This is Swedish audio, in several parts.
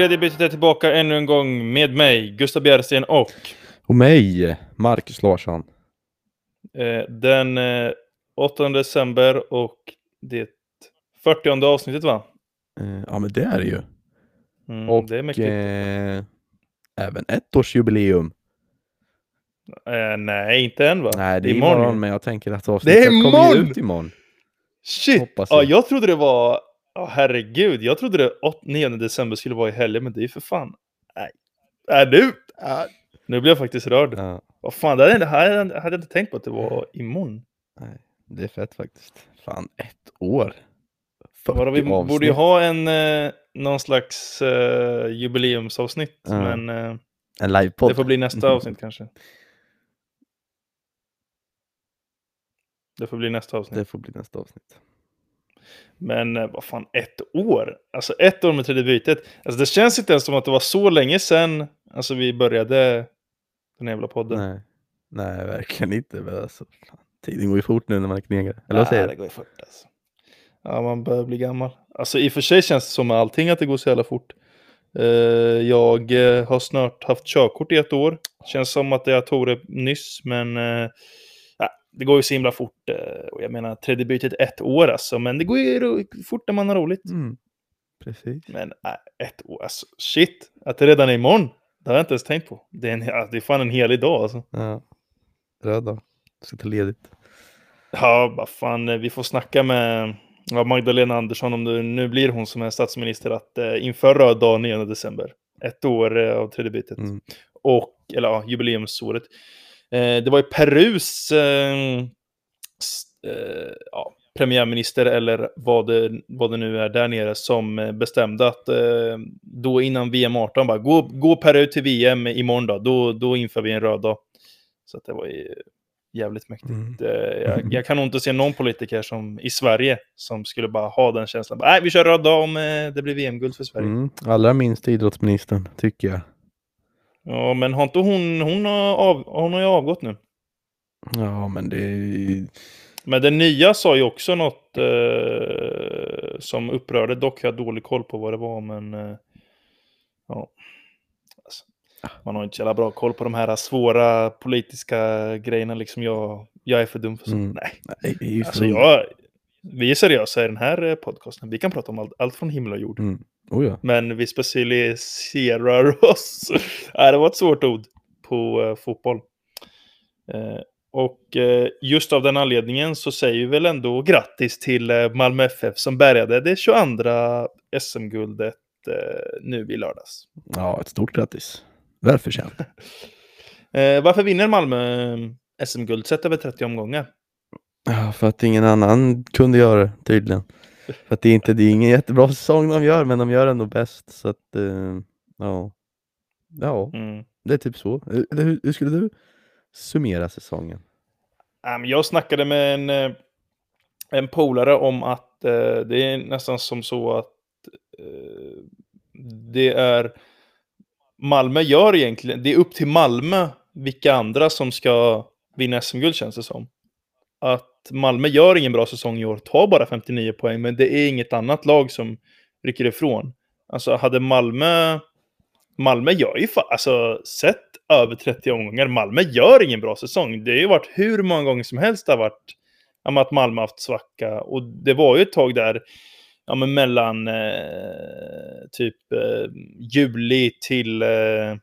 Tredje bytet är tillbaka ännu en gång med mig, Gustav Bjärsten och Och mig, Marcus Larsson. eh, den eh, 8 december och det 40 avsnittet va? Eh, ja men det är det ju. Mm, och det är mycket. eh, även ettårsjubileum. Eh, nej, inte än va? Nej, det är imorgon. imorgon, men jag tänker att avsnittet kommer ut imorgon. Shit! Hoppas Ja, jag. jag trodde det var... Ja, herregud. Jag trodde det 8, 9 december skulle vara i helgen, men det är ju för fan... Nej. Äh, nu! Äh, nu blir jag faktiskt rörd. Ja, Vad fan, det hade, det hade hade jag inte tänkt på att det var imorgon. nej, det är fett faktiskt. Fan, ett år. 40 Bara vi avsnitt. borde ju ha en, eh, någon slags eh, jubileumsavsnitt, Ja. men eh, en livepodd. det får bli nästa avsnitt kanske. Det får bli nästa avsnitt. Det får bli nästa avsnitt. Men eh, vad fan, ett år? Alltså ett år med tredje bytet. Alltså det känns inte ens som att det var så länge sedan alltså, vi började den jävla podden. Nej. Nej, verkligen inte. Men alltså, tiden går ju fort nu när man är knegare. Eller vad säger det du? går ju fort alltså. Ja, man börjar bli gammal. Alltså i och för sig känns det som med allting att det går så jävla fort. Eh, jag eh, har snart haft körkort i ett år. Känns som att jag tog det nyss, men det går ju så himla fort. eh, och jag menar, tredje bytet ett år alltså, men det går ju fort när man har roligt. Mm. Precis. Men äh, ett år, alltså shit, att det redan är imorgon. Det har jag inte ens tänkt på. Det är, en, ja, det är fan en helig dag alltså. Ja. Röd dag. Ska ta ledigt. Ja, vad fan, eh, vi får snacka med ja, Magdalena Andersson om det nu blir hon som är statsminister att eh, införa röd dag 9 december. Ett år eh, av tredje bytet. Mm. Och, eller ja, jubileumsåret. Eh, det var ju Perus eh, s- eh, ja, premiärminister eller vad det, vad det nu är där nere som eh, bestämde att då innan VM 18 bara gå, gå Peru till VM imorgon då, då, då inför vi en röd dag. Så att det var ju jävligt mäktigt. Mm. Jag, jag kan nog inte se någon politiker som, i Sverige som skulle bara ha den känslan. Nej, vi kör röd dag om det blir VM-guld för Sverige. Mm. Allra minst idrottsministern, tycker jag. Ja, men har inte hon, hon har, av, hon har ju avgått nu. Ja, men det. Men den nya sa ju också något eh, som upprörde. Dock har jag dålig koll på vad det var, men eh, ja. Alltså, man har inte så jävla bra koll på de här svåra politiska grejerna. Liksom jag, jag är för dum för sånt. Mm. Nej, Nej, alltså jag, vi är seriösa i den här eh, podcasten. Vi kan prata om allt, allt från himmel och jord. Mm. Oh ja. Men vi specialiserar oss. Nej, det var ett svårt ord på eh, fotboll. Eh, och eh, just av den anledningen så säger vi väl ändå grattis till eh, Malmö FF som bärgade det 22 SM-guldet eh, nu i lördags. Ja, ett stort grattis. Välförtjänt. Eh, varför vinner Malmö SM-guld sett över 30 omgångar? Ja, för att ingen annan kunde göra det, tydligen. För det är inte, det är ingen jättebra säsong de gör, men de gör ändå bäst. Så att, eh, ja. Ja, Mm. det är typ så. Eller hur, hur skulle du summera säsongen? Jag snackade med en, eh, en polare om att eh, det är nästan som så att eh, det är Malmö gör egentligen, det är upp till Malmö vilka andra som ska vinna SM-guld känns det som. Att Malmö gör ingen bra säsong i år, tar bara 59 poäng, men det är inget annat lag som rycker ifrån. Alltså hade Malmö, Malmö gör ju fan... alltså sett över 30 omgångar, Malmö gör ingen bra säsong. Det har ju varit hur många gånger som helst det har varit ja, men att Malmö haft svacka. Och det var ju ett tag där, ja men mellan eh, typ eh, juli till eh,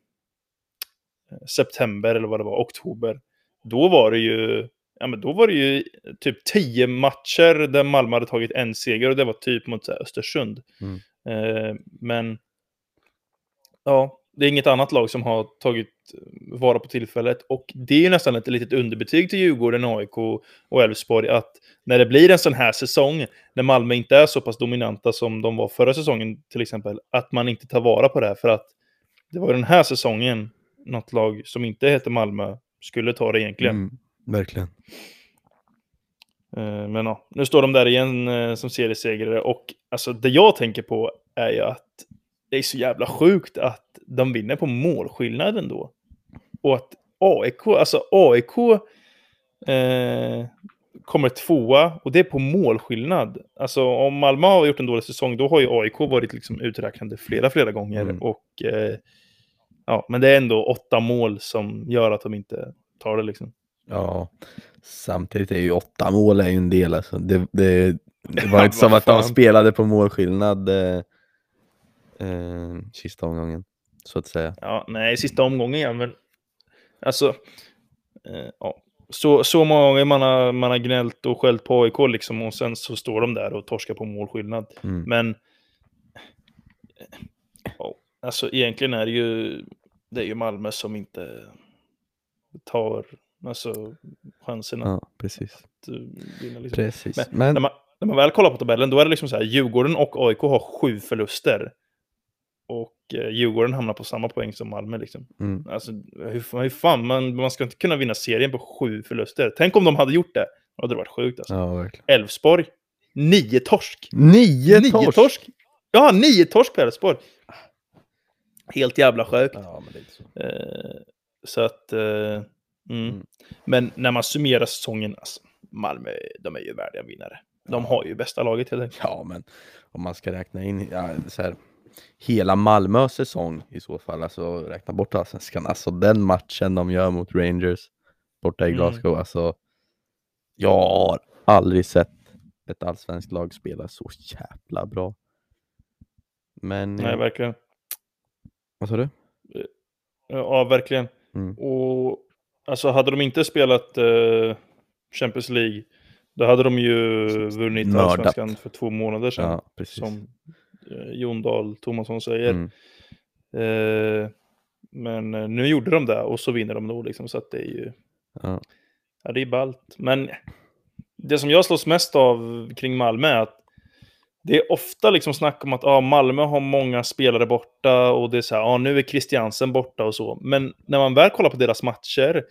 september eller vad det var, oktober. Då var det ju, ja men då var det ju typ 10 matcher där Malmö hade tagit en seger och det var typ mot här, Östersund. Mm. Eh, men ja, det är inget annat lag som har tagit vara på tillfället. Och det är ju nästan ett litet underbetyg till Djurgården, AIK och Elfsborg att när det blir en sån här säsong, när Malmö inte är så pass dominanta som de var förra säsongen till exempel, att man inte tar vara på det här. För att det var den här säsongen något lag som inte heter Malmö skulle ta det egentligen. Mm, verkligen. Eh, Men ja, nu står de där igen eh, som seriesegrare och alltså det jag tänker på är ju att det är så jävla sjukt att de vinner på målskillnaden då. Och att AIK, alltså AIK eh, kommer tvåa och det är på målskillnad. Alltså om Malmö har gjort en dålig säsong, då har ju AIK varit liksom uträknande flera, flera gånger. Mm. Och eh, ja, men det är ändå åtta mål som gör att de inte tar det liksom. Ja, samtidigt är ju åtta mål är ju en del alltså. Det, det, det var inte som att de spelade på målskillnad eh, eh, sista omgången, så att säga. Ja, nej, sista omgången ja, men alltså. Eh, ja. Så, så många gånger man har, man har gnällt och skällt på AIK liksom och sen så står de där och torskar på målskillnad. Mm. Men eh, ja, alltså egentligen är det ju det är ju Malmö som inte tar alltså, chanserna Ja, precis. att uh, vinna. Liksom. precis. Men, Men, När, man, när man väl kollar på tabellen, då är det liksom så här, Djurgården och AIK har sju förluster. Och eh, Djurgården hamnar på samma poäng som Malmö. Liksom. mm, Alltså, hur, hur fan, man, man ska inte kunna vinna serien på sju förluster. Tänk om de hade gjort det. Då hade det varit sjukt alltså. ja. Elfsborg, nio torsk. Nio, Nio torsk! torsk! Ja, nio torsk på Elfsborg. Helt jävla sjukt. Ja, så. Eh, så att... Eh, mm. Mm. Men när man summerar säsongen, alltså, Malmö, de är ju värdiga vinnare. De har ju bästa laget helt enkelt. Ja, men om man ska räkna in ja, så här, hela Malmös säsong i så fall, alltså räkna bort allsvenskan, alltså den matchen de gör mot Rangers borta i Mm. Glasgow, alltså jag har aldrig sett ett allsvenskt lag spela så jävla bra. Men, Nej, eh, verkligen. vad sa du? Ja, verkligen. Mm. Och alltså hade de inte spelat eh, Champions League, då hade de ju vunnit Mördat. allsvenskan för två månader sedan. Ja, precis. som eh, Jon Dahl Tomasson säger. Mm. Eh, men eh, nu gjorde de det och så vinner de då liksom, så att det är ju Ja. ja, det är ballt. Men det som jag slås mest av kring Malmö är att det är ofta liksom snack om att ah, Malmö har många spelare borta och det är så här, ah, nu är Christiansen borta och så. Men när man väl kollar på deras matcher,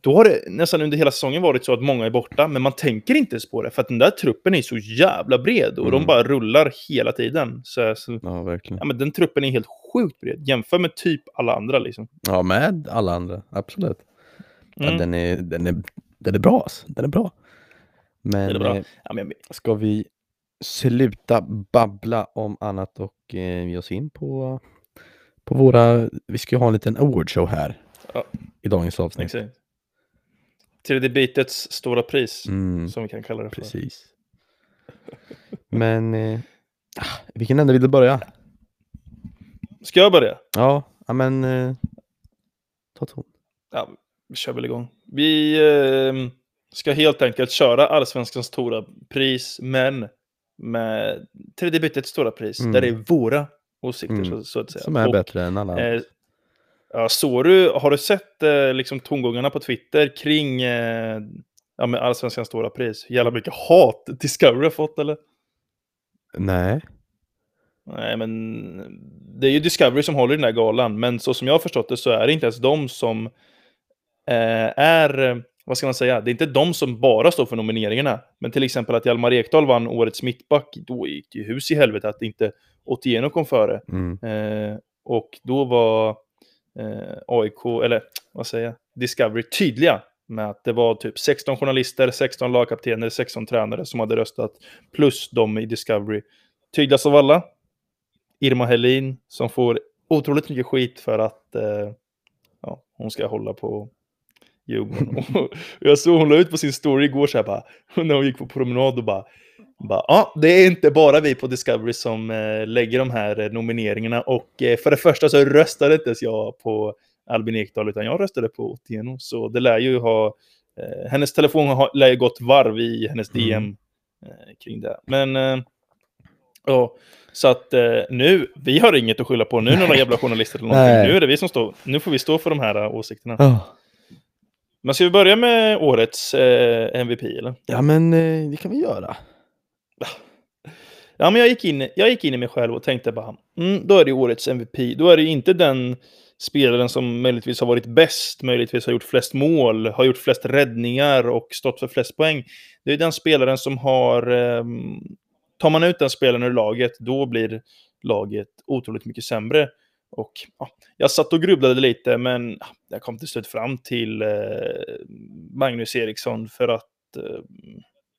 då har det nästan under hela säsongen varit så att många är borta, men man tänker inte ens på det, för att den där truppen är så jävla bred och de Mm. bara rullar hela tiden. Så, så, ja, verkligen. ja, men den truppen är helt sjukt bred, jämför med typ alla andra liksom. Ja, med alla andra, absolut. Ja, Mm. den, är, den, är, den är bra alltså. Den är bra. Men är bra. eh, Ja, men, ska vi sluta babbla om annat och eh, ge oss in på, på våra... Vi ska ju ha en liten awardshow här Ja. i dagens avsnitt. exakt. 3D-bitets stora pris, Mm, som vi kan kalla det för. precis. Men eh, ah, vilken ände vill du börja? Ska jag börja? Ja, ja men eh, ta ton. Ja, vi kör väl igång. Vi eh, ska helt enkelt köra Allsvenskans stora pris, men med 3D-bitets stora pris, Mm. där det är våra åsikter Mm. så, så att säga. Som är Och, bättre än alla. Eh, ja, så du, har du sett eh, liksom tongångarna på Twitter kring eh, ja, med Allsvenskans stora pris? Jävla mycket hat Discovery har fått eller? Nej. Nej, men det är ju Discovery som håller i den här galan, men så som jag har förstått det så är det inte ens de som eh, är, vad ska man säga, det är inte de som bara står för nomineringarna. Men till exempel att Hjalmar Ekdal vann årets mittback, då gick det ju hus i helvete att inte Otieno kom före. Mm. Eh, och då var eh, AIK, eller vad säger jag, Discovery tydliga med att det var typ 16 journalister, 16 lagkaptener, 16 tränare som hade röstat, plus de i Discovery. Tydligast av alla, Irma Helin, som får otroligt mycket skit för att eh, ja, hon ska hålla på Djurgården. och jag såg hon la ut på sin story igår så här bara, när hon gick på promenad och bara, bara ja, det är inte bara vi på Discovery som eh, lägger de här eh, nomineringarna och eh, för det första så röstade inte ens jag på Albin Ekdal utan jag röstade på Otieno. Så det lär ju ha, eh, hennes telefon har, lär ju gått varv i hennes Mm. DM eh, kring det. Men eh, ja, så att nu, vi har inget att skylla på nu, några jävla journalister eller någonting. Nej. Nu är det vi som står, nu får vi stå för de här åsikterna. Ja. Men ska vi börja med årets eh, MVP eller? ja, men eh, det kan vi göra. Ja, men jag gick, in, jag gick in i mig själv och tänkte bara, mm, då är det årets MVP. Då är det inte den spelaren som möjligtvis har varit bäst, möjligtvis har gjort flest mål, har gjort flest räddningar och stått för flest poäng. Det är den spelaren som har... ehm, tar man ut den spelaren ur laget, då blir laget otroligt mycket sämre. Och ja, jag satt och grubblade lite, men jag kom till slut fram till eh, Magnus Eriksson för att eh,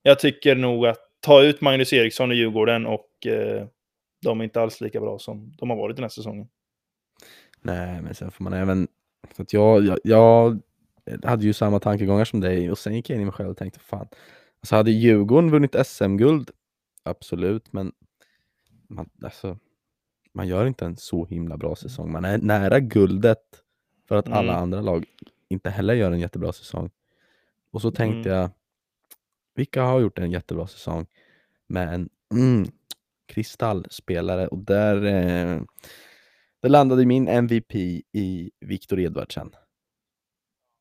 jag tycker nog att ta ut Magnus Eriksson i Djurgården och eh, de är inte alls lika bra som de har varit den här säsongen. Nej, men sen får man även... För att jag, jag, jag hade ju samma tankegångar som dig och sen gick jag in i mig själv och tänkte fan. Alltså hade Djurgården vunnit SM-guld, absolut, men man, alltså, man gör inte en så himla bra säsong. Man är nära guldet för att alla Mm. andra lag inte heller gör en jättebra säsong. Och så tänkte Mm. jag, vilka har gjort en jättebra säsong med en mm, kristallspelare? Och där, eh, där landade min MVP i Viktor Edvardsen.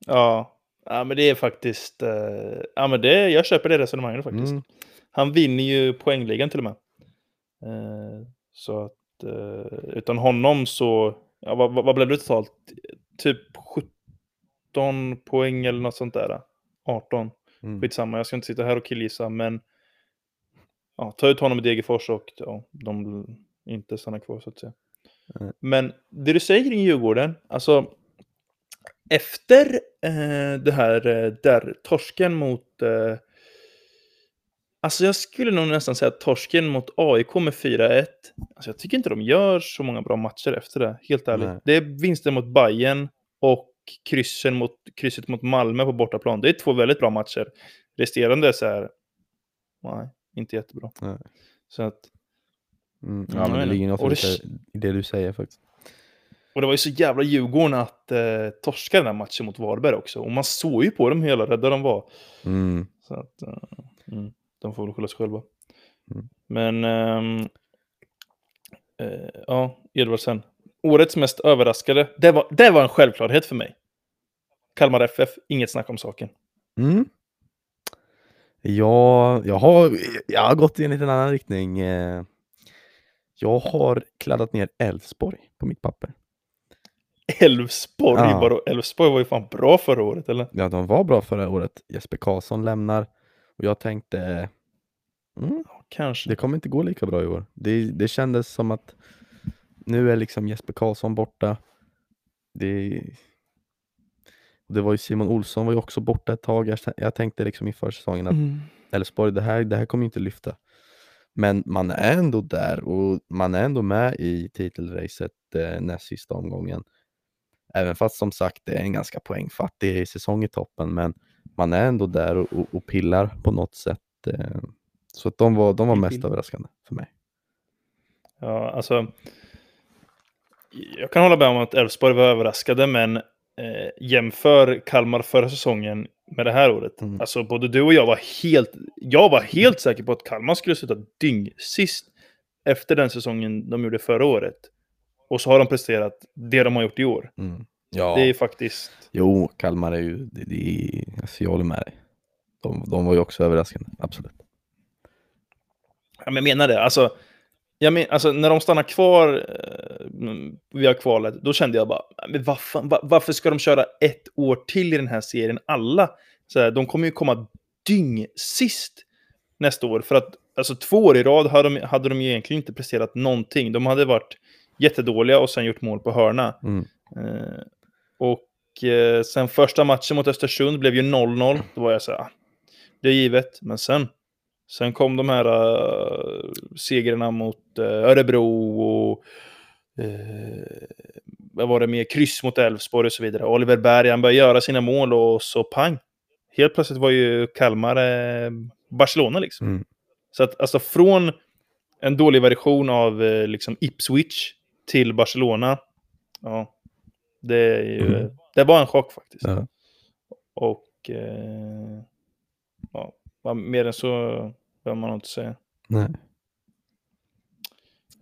Ja, ja men det är faktiskt... Eh, ja, men det, jag köper det resonemanget faktiskt. Mm. Han vinner ju poängligan till och med. Eh, så att eh, utan honom så... Ja, vad, vad blev det totalt? Typ 17 poäng eller något sånt där. 18. Mm. Skitsamma, jag ska inte sitta här och killgissa, men... Ja, ta ut honom i Degerfors och ja, de inte stannar kvar så att säga. Nej. Men det du säger kring Djurgården, alltså efter eh, det här eh, där torsken mot... Eh, alltså jag skulle nog nästan säga att torsken mot AIK med 4-1. Alltså jag tycker inte de gör så många bra matcher efter det, helt ärligt. Nej. Det är vinsten mot Bayern och kryssen mot, krysset mot Malmö på bortaplan. Det är två väldigt bra matcher. Resterande är så här... Nej, inte jättebra. Nej. Så att, Mm. Ja, men det ligger något det, i det du säger faktiskt. Och det var ju så jävla Djurgården att eh, torska den här matchen mot Varberg också. Och man såg ju på dem hur jävla rädda de var. Mm. Så att, eh, mm, de får väl skylla sig själva. Mm. Men, ehm, eh, ja, Edvardsen. Årets mest överraskade. Det var, det var en självklarhet för mig. Kalmar FF, inget snack om saken. Mm. Ja, jag har, jag har gått i en liten annan riktning. eh. Jag har kladdat ner Elfsborg på mitt papper. Elfsborg, Ja. bara Elfsborg var ju fan bra förra året, eller? Ja, de var bra förra året. Jesper Karlsson lämnar och jag tänkte mm, Kanske. det kommer inte gå lika bra i år. Det, det kändes som att nu är liksom Jesper Karlsson borta. Det, det var ju Simon Olsson var ju också borta ett tag. Jag, jag tänkte liksom inför säsongen att Mm. Elfsborg, det här, det här kommer inte lyfta. Men man är ändå där och man är ändå med i titelracet eh, näst sista omgången. Även fast som sagt det är en ganska poängfattig säsong i toppen, men man är ändå där och, och, pillar på något sätt. Eh, så att de var, de var mest överraskande för mig. Ja, alltså. Jag kan hålla med om att Elfsborg var överraskade, men eh, jämför Kalmar förra säsongen med det här året. Mm. Alltså både du och jag var helt, jag var helt säker på att Kalmar skulle sluta dyng sist efter den säsongen de gjorde förra året. Och så har de presterat det de har gjort i år. Mm. Ja, Det är faktiskt... jo, Kalmar är ju, det, det, alltså jag håller med dig. De, de var ju också överraskande, absolut. Ja, men jag menar det. Alltså, jag men, alltså, när de stannar kvar eh, via kvalet, då kände jag bara, men vad fan, varför ska de köra ett år till i den här serien? Alla, så här, de kommer ju komma dyng sist nästa år. För att alltså, två år i rad hade de, hade de egentligen inte presterat någonting. De hade varit jättedåliga och sen gjort mål på hörna. Mm. Eh, och eh, sen första matchen mot Östersund blev ju 0-0. Då var jag så här, ah, det är givet. Men sen, sen kom de här uh, segrarna mot eh, Örebro och eh, vad var det mer? Kryss mot Elfsborg och så vidare. Oliver Berg, han började göra sina mål och så pang. Helt plötsligt var ju Kalmar eh, Barcelona liksom. Mm. Så att alltså från en dålig version av eh, liksom Ipswich till Barcelona. Ja, det är ju, Mm. det var en chock faktiskt. Ja. Och eh, ja, mer än så behöver man inte säga. Nej.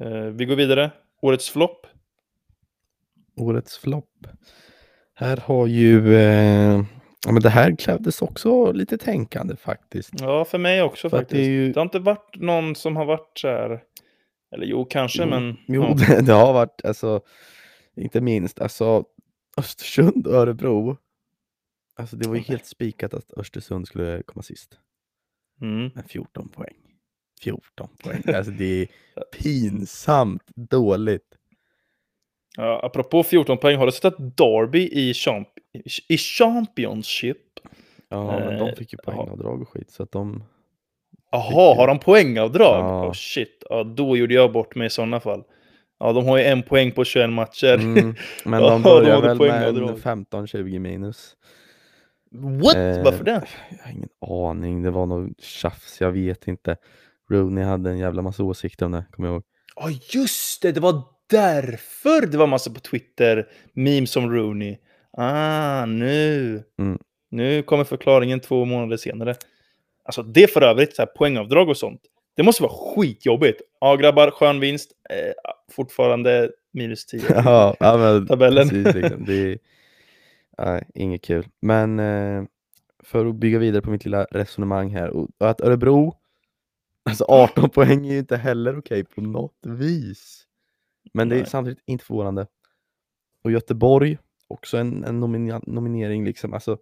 Eh, vi går vidare. Årets flopp. Årets flopp. Här har ju, eh, ja men det här krävdes också lite tänkande faktiskt. Ja, för mig också För faktiskt. det Det, ju- har inte varit någon som har varit så här. Eller jo, kanske, Jo, men. Jo, ja. det, det har varit, alltså, inte minst, alltså Östersund och Örebro. Alltså det var ju helt spikat att Östersund skulle komma sist. Mm. med 14 poäng. 14 poäng. Alltså det är pinsamt dåligt. Ja, apropå 14 poäng, har du sett att Derby i, champ i Championship Ja, men de Eh, fick ju poängavdrag och skit så att de... Jaha, har de poängavdrag? Ja. Oh, shit, ja, då gjorde jag bort mig i sådana fall. Ja, de har ju en poäng på 21 matcher. Mm, men de de börjar hade väl med poängavdrag. en 15-20 minus. What? Eh, Varför det? Jag har ingen aning, det var något tjafs, jag vet inte. Rooney hade en jävla massa åsikter om det, kommer jag ihåg. Ja, just det! Det var därför det var massa på Twitter, memes om Rooney. Ah, nu. Mm. Nu kommer förklaringen två månader senare. Alltså det för övrigt, så här, poängavdrag och sånt. Det måste vara skitjobbigt. Ja, grabbar, skön vinst. Eh, fortfarande minus 10. ja, ja, men Tabellen. precis liksom. Det är nej, inget kul. Men eh, för att bygga vidare på mitt lilla resonemang här, och och att Örebro, alltså 18 poäng är ju inte heller okej på något vis. Men det är Nej. samtidigt inte förvånande. Och Göteborg, också en, en nomina- nominering liksom. Alltså,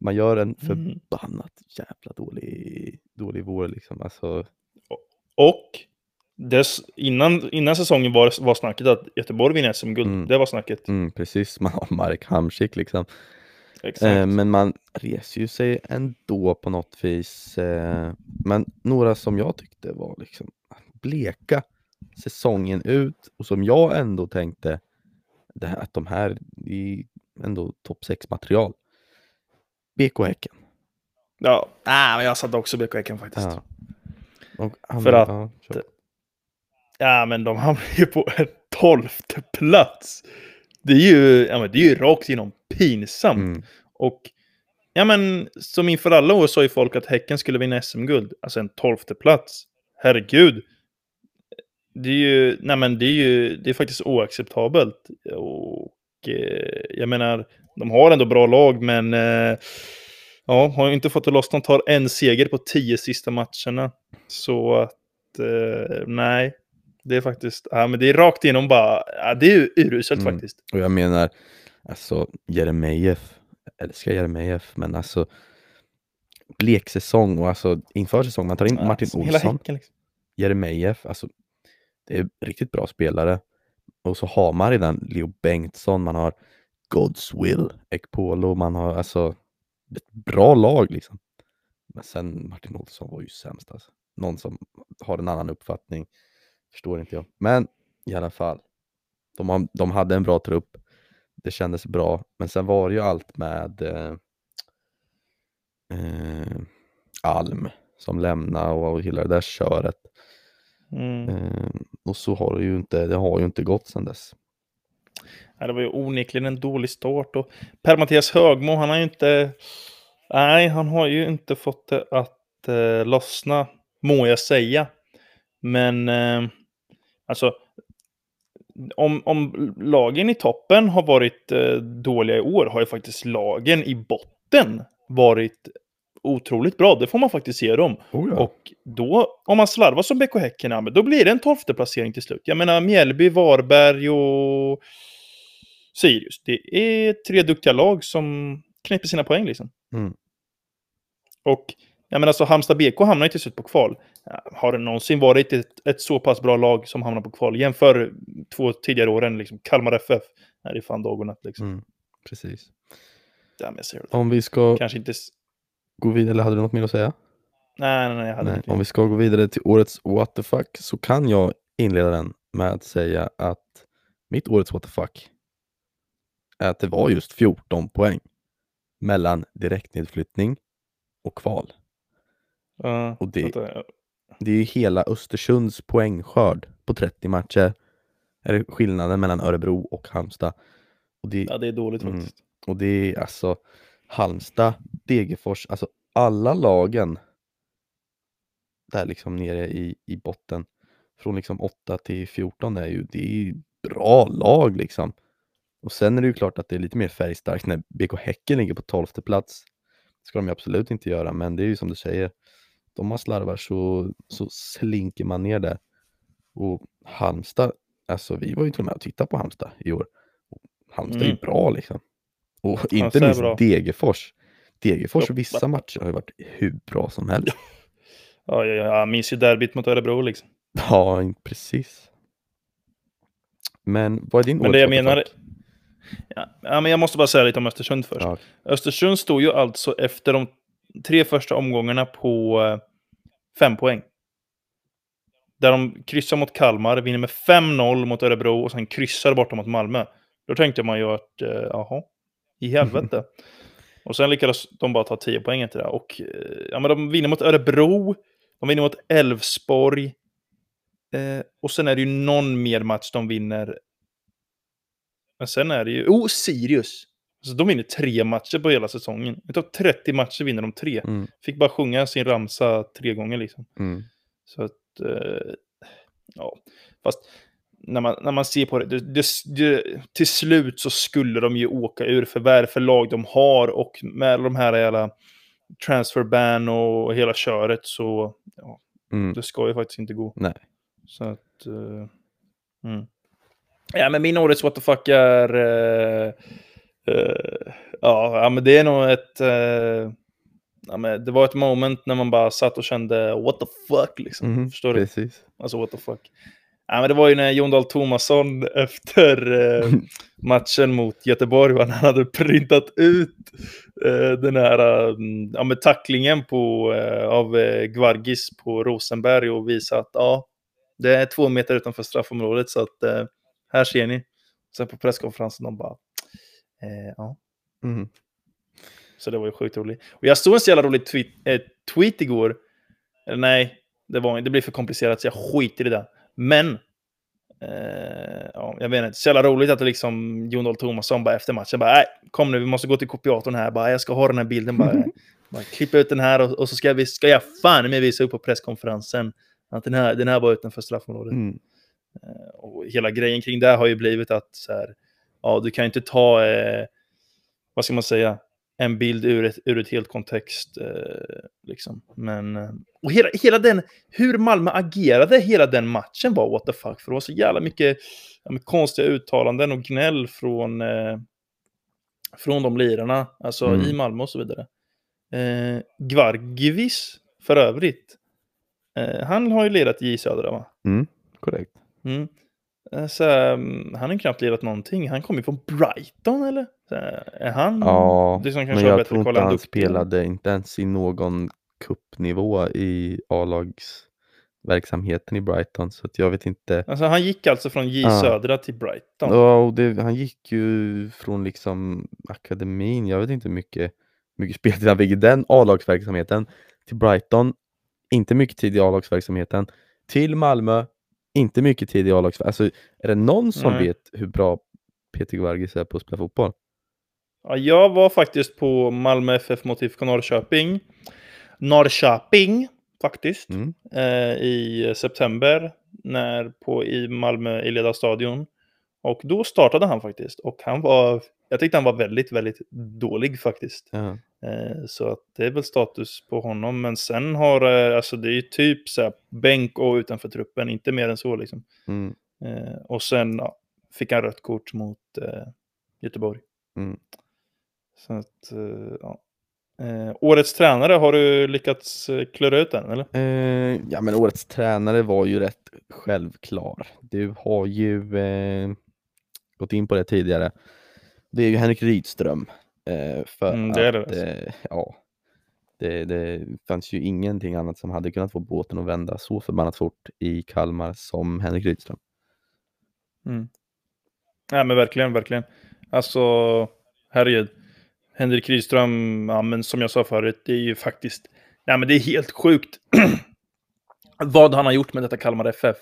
man gör en Mm. förbannat jävla dålig, dålig vår liksom. Alltså, Och dess, innan, innan säsongen var, var snacket att Göteborg vinner SM-guld. Mm. Det var snacket. mm, precis, man har Marek Hamsik liksom. Eh, men man reser ju sig ändå på något vis. Eh, men några som jag tyckte var liksom bleka säsongen ut och som jag ändå tänkte det här, att de här är ändå topp 6 material. BK Häcken. Ja, ah, men jag satte också BK Häcken faktiskt. Ja. Han- För att- ja. Ja, men de hamnar ju på en tolfte plats. Det är ju, ja, men det är ju rakt igenom pinsamt. Mm, Och ja, men som inför alla år sa ju folk att Häcken skulle vinna SM-guld. Alltså en tolfte plats. Herregud. Det är ju, nej men det är ju, det är faktiskt oacceptabelt. Och eh, jag menar, de har ändå bra lag, men eh, ja, har inte fått det lossna. De tar en seger på tio sista matcherna. Så att, eh, nej. Det är faktiskt, ja men det är rakt igenom bara, ja, det är uruselt Mm. faktiskt. och jag menar, alltså Jeremejeff, jag älskar Jeremejeff, men alltså bleksäsong och alltså inför säsong, man tar in Martin Som hela Olsson. Liksom. Jeremejeff, alltså det är riktigt bra spelare. Och så har man redan Leo Bengtsson, man har God's Will, Ekpolo, man har alltså ett bra lag liksom. Men sen Martin Olsson var ju sämst alltså. Någon som har en annan uppfattning, förstår inte jag. Men i alla fall, de, de hade en bra trupp, det kändes bra, men sen var det ju allt med eh, eh, Alm som lämnade och, och hela det där köret. Mm. Eh, och så har det ju inte, det har ju inte gått sedan dess. Det var ju onekligen en dålig start. Och Per-Mattias Högmo, han har ju inte... Nej, han har ju inte fått det att eh, lossna, må jag säga. Men eh, alltså, om, om lagen i toppen har varit eh, dåliga i år har ju faktiskt lagen i botten varit otroligt bra. Det får man faktiskt ge dem. Oh ja. Och då, om man slarvar som BK Häcken, då blir det en tolfte placering till slut. Jag menar Mjällby, Varberg och Sirius. Det är tre duktiga lag som knäpper sina poäng liksom. Mm. Och jag menar så Halmstad BK hamnar ju till slut på kval. Har det någonsin varit ett, ett så pass bra lag som hamnar på kval? Jämför två tidigare åren, liksom Kalmar FF. Nej, det är fan dag och natt liksom. Mm, precis. Damn. Om vi ska Kanske inte... gå vidare, eller hade du något mer att säga? Nej, nej, nej, jag hade Nej. inte. Om vi ska gå vidare till årets what the fuck så kan jag inleda den med att säga att mitt årets what the fuck är att det var just 14 poäng mellan direktnedflyttning och kval. Ja, och det- Det är ju hela Östersunds poängskörd på 30 matcher. Är det skillnaden mellan Örebro och Halmstad. Och det, Ja, det är dåligt Mm. faktiskt. Och det är alltså Halmstad, Degerfors, alltså alla lagen där liksom nere i, i botten från liksom 8 till 14 är ju, det är bra lag liksom. Och sen är det ju klart att det är lite mer färgstarkt när BK Häcken ligger på 12 plats. Det ska de ju absolut inte göra, men det är ju som du säger, de har slarvar så, så slinker man ner där. Och Halmstad, alltså vi var ju till och med och tittade på Halmstad i år. Och Halmstad är ju Mm. bra liksom. Och inte Halmstad är minst bra. Degerfors. Degerfors Ja, vissa matcher har ju varit hur bra som helst. Ja, ja, ja, jag minns ju derbyt mot Örebro liksom. Ja, precis. Men vad är din Men det jag menar... ja, men jag måste bara säga lite om Östersund först. Ja. Östersund stod ju alltså efter de tre första omgångarna på eh, fem poäng. Där de kryssar mot Kalmar, vinner med 5-0 mot Örebro och sen kryssar borta mot Malmö. Då tänkte man ju att, eh, jaha, i helvete. och sen lyckades de bara ta 10 poäng till det. Och eh, ja, men de vinner mot Örebro, de vinner mot Elfsborg. Eh, och sen är det ju någon mer match de vinner. Men sen är det ju, oh, Sirius! Så de vinner tre matcher på hela säsongen. Utav 30 matcher vinner de tre. Mm, Fick bara sjunga sin ramsa tre gånger liksom. mm, Så att, eh, ja, fast när man, när man ser på det, det, det, det, till slut så skulle de ju åka ur för vad är det för lag de har och med de här jävla transfer ban och hela köret så, ja, mm. det ska ju faktiskt inte gå. Nej. Så att, eh, mm. Ja, men min årets what the fuck är, eh, eh, ja, men det är nog ett, eh, ja, men det var ett moment när man bara satt och kände what the fuck liksom. Mhm, Förstår du? Precis. Alltså what the fuck. Ja, men det var ju när Jon Dahl Tomasson efter eh, matchen mot Göteborg, när han hade printat ut eh, den här eh, ja, med tacklingen på, eh, av Gvargis på Rosenberg och visat att ja, det är två meter utanför straffområdet så att här ser ni. Sen på presskonferensen de bara, eh, ja. Mm. Så det var ju sjukt roligt. Och jag såg en så jävla rolig tweet, eh, tweet igår. Eller nej, det, var, det blir för komplicerat så jag skiter i det. Men, eh, ja, jag vet inte, så jävla roligt att det liksom Jon Dahl Tomasson bara efter matchen bara, nej, kom nu, vi måste gå till kopiatorn här, bara, jag ska ha den här bilden, bara, bara klippa ut den här och, och så ska, vi, ska jag fan med visa upp på presskonferensen att den här, den här var utanför straffområdet. Mm. Och hela grejen kring det har ju blivit att så här, ja, du kan inte ta, eh, vad ska man säga, en bild ur ett, ur ett helt kontext. Eh, liksom. Men, eh, och hela, hela den, hur Malmö agerade hela den matchen var what the fuck. För det var så jävla mycket ja, konstiga uttalanden och gnäll från, eh, från de lirarna, alltså Mm. i Malmö och så vidare. Eh, Gvargvis, för övrigt, eh, han har ju lirat i Södra va? Mm. Korrekt. Mm. Eh, Så, um, han har knappt lirat någonting. Han kommer ju från Brighton eller? Så, är han Ja, det som men kanske har jag tror inte han spelade inte ens i någon kuppnivå i A-lagsverksamheten i Brighton, så jag vet inte. Alltså han gick alltså från J Ja. Södra till Brighton. Ja, och det, han gick ju från liksom akademin, jag vet inte hur mycket, mycket speltid han fick i den A-lagsverksamheten, till Brighton, inte mycket tid i A-lagsverksamheten, till Malmö, inte mycket tid i A-lagsverksamheten. Alltså, är det någon som Nej. vet hur bra Peter Gvargis är på att spela fotboll? Ja, jag var faktiskt på Malmö FF mot IFK Norrköping. Norrköping, faktiskt. Mm. Eh, I september, när på, i Malmö i Leda stadion. Och då startade han faktiskt. Och han var, jag tyckte han var väldigt, väldigt dålig faktiskt. Ja. Eh, Så att det är väl status på honom. Men sen har, eh, alltså det är ju typ så här bänk och utanför truppen, inte mer än så liksom. Mm. Eh, Och sen ja, fick han rött kort mot eh, Göteborg. Mm. Så att, ja. Eh, årets tränare, har du lyckats klura ut den eller? Eh, ja, men årets tränare var ju rätt självklar. Du har ju eh, gått in på det tidigare. Det är ju Henrik Rydström. Eh, för Mm, det det att, alltså. eh, ja, det, det fanns ju ingenting annat som hade kunnat få båten att vända så förbannat fort i Kalmar som Henrik Rydström. Mm. Nej men verkligen, verkligen. Alltså, herregud. Henrik Rydström, ja, men som jag sa förut, det är ju faktiskt, nej men det är helt sjukt vad han har gjort med detta Kalmar FF.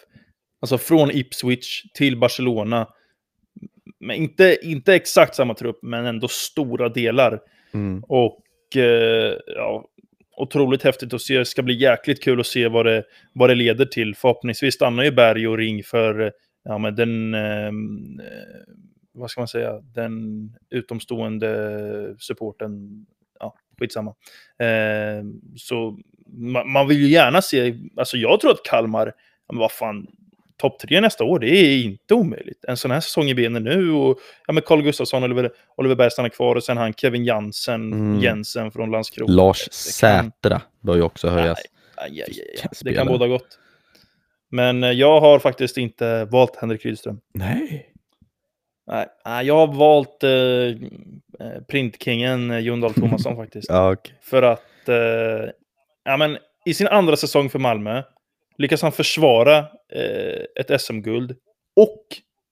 Alltså från Ipswich till Barcelona. Men inte, inte exakt samma trupp, men ändå stora delar. Mm. Och eh, ja, otroligt häftigt att se. Det ska bli jäkligt kul att se vad det, vad det leder till. Förhoppningsvis stannar ju Berg och Ring för ja, men den, ehm, eh, vad ska man säga, den utomstående supporten. Ja, skitsamma. Eh, så man, man vill ju gärna se, alltså jag tror att Kalmar, men vad fan, topp tre nästa år, det är inte omöjligt. En sån här säsong i benen nu och ja, men Carl Gustafsson, Oliver, Oliver Berg stannar kvar och sen han Kevin Jansen, Mm. Jensen från Landskrona. Lars kan- Sätra bör ju också höjas. Aj, aj, aj, Det kan båda gott. Men eh, jag har faktiskt inte valt Henrik Rydström. Nej. Nej, jag har valt eh, eh printkingen eh, Jon Dahl Tomasson faktiskt. Ja, okej. För att, eh, ja men i sin andra säsong för Malmö lyckas han försvara eh, ett SM-guld och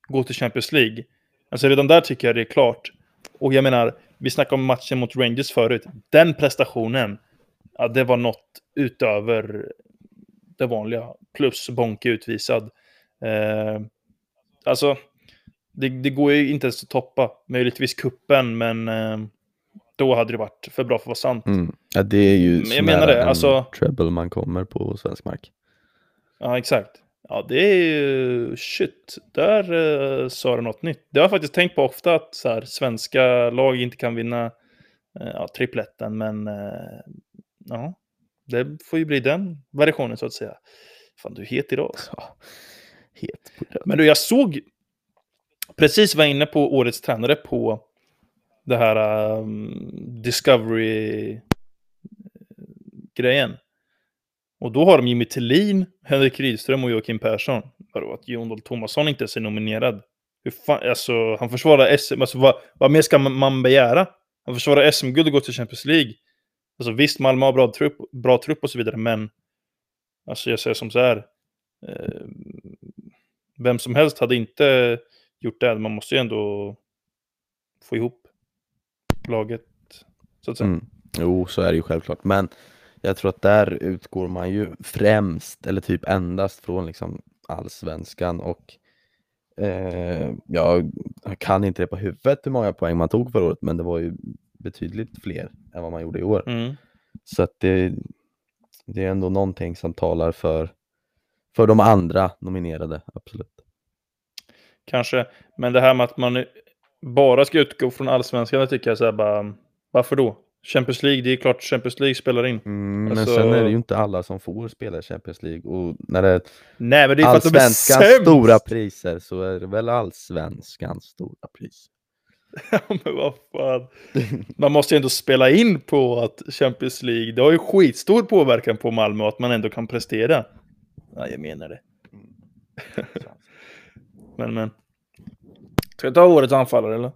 gå till Champions League. Alltså redan där tycker jag det är klart. Och jag menar, vi snackade om matchen mot Rangers förut. Den prestationen, ja, det var något utöver det vanliga. Plus Bonke utvisad. Eh, alltså, det, det, går ju inte ens att toppa. Möjligtvis kuppen, men eh, då hade det varit för bra för att vara sant. Mm. Ja, det är ju Men jag menar det, en alltså- treble man kommer på svensk mark. Ja, exakt. Ja, det är ju... Shit, där uh, sa du något nytt. Det har jag faktiskt tänkt på ofta att så här, svenska lag inte kan vinna uh, ja, tripletten, men uh, ja, det får ju bli den variationen så att säga. Fan, du är het idag. Alltså. Ja, het. Men du, jag såg precis var inne på årets tränare på det här um, Discovery-grejen. Och då har de Jimmy Tillin, Henrik Rydström och Joakim Persson. Vadå, att Jon Dahl Tomasson inte ens är nominerad? Hur fan, alltså, han försvarar SM, alltså vad, vad mer ska man begära? Han försvarar SM-guld och går till Champions League. Alltså visst, Malmö har bra trupp, bra trupp och så vidare, men alltså jag säger som så här. Eh, vem som helst hade inte gjort det. Man måste ju ändå få ihop laget, så att säga. Mm. Jo, så är det ju självklart. Men jag tror att där utgår man ju främst, eller typ endast från liksom allsvenskan och eh, jag kan inte det på huvudet hur många poäng man tog förra året, men det var ju betydligt fler än vad man gjorde i år. Mm. Så att det, det är ändå någonting som talar för, för de andra nominerade, absolut. Kanske, men det här med att man bara ska utgå från allsvenskan, det tycker jag så här bara, varför då? Champions League, det är klart Champions League spelar in. Mm, Alltså- Men sen är det ju inte alla som får spela Champions League och när det är Nej, men det är för att de är allsvenskans sämst! stora priser så är det väl allsvenskans stora pris. Ja, men vad fan. Man måste ju ändå spela in på att Champions League, det har ju skitstor påverkan på Malmö att man ändå kan prestera. Ja, jag menar det. Men, men. Ska jag ta årets anfallare eller?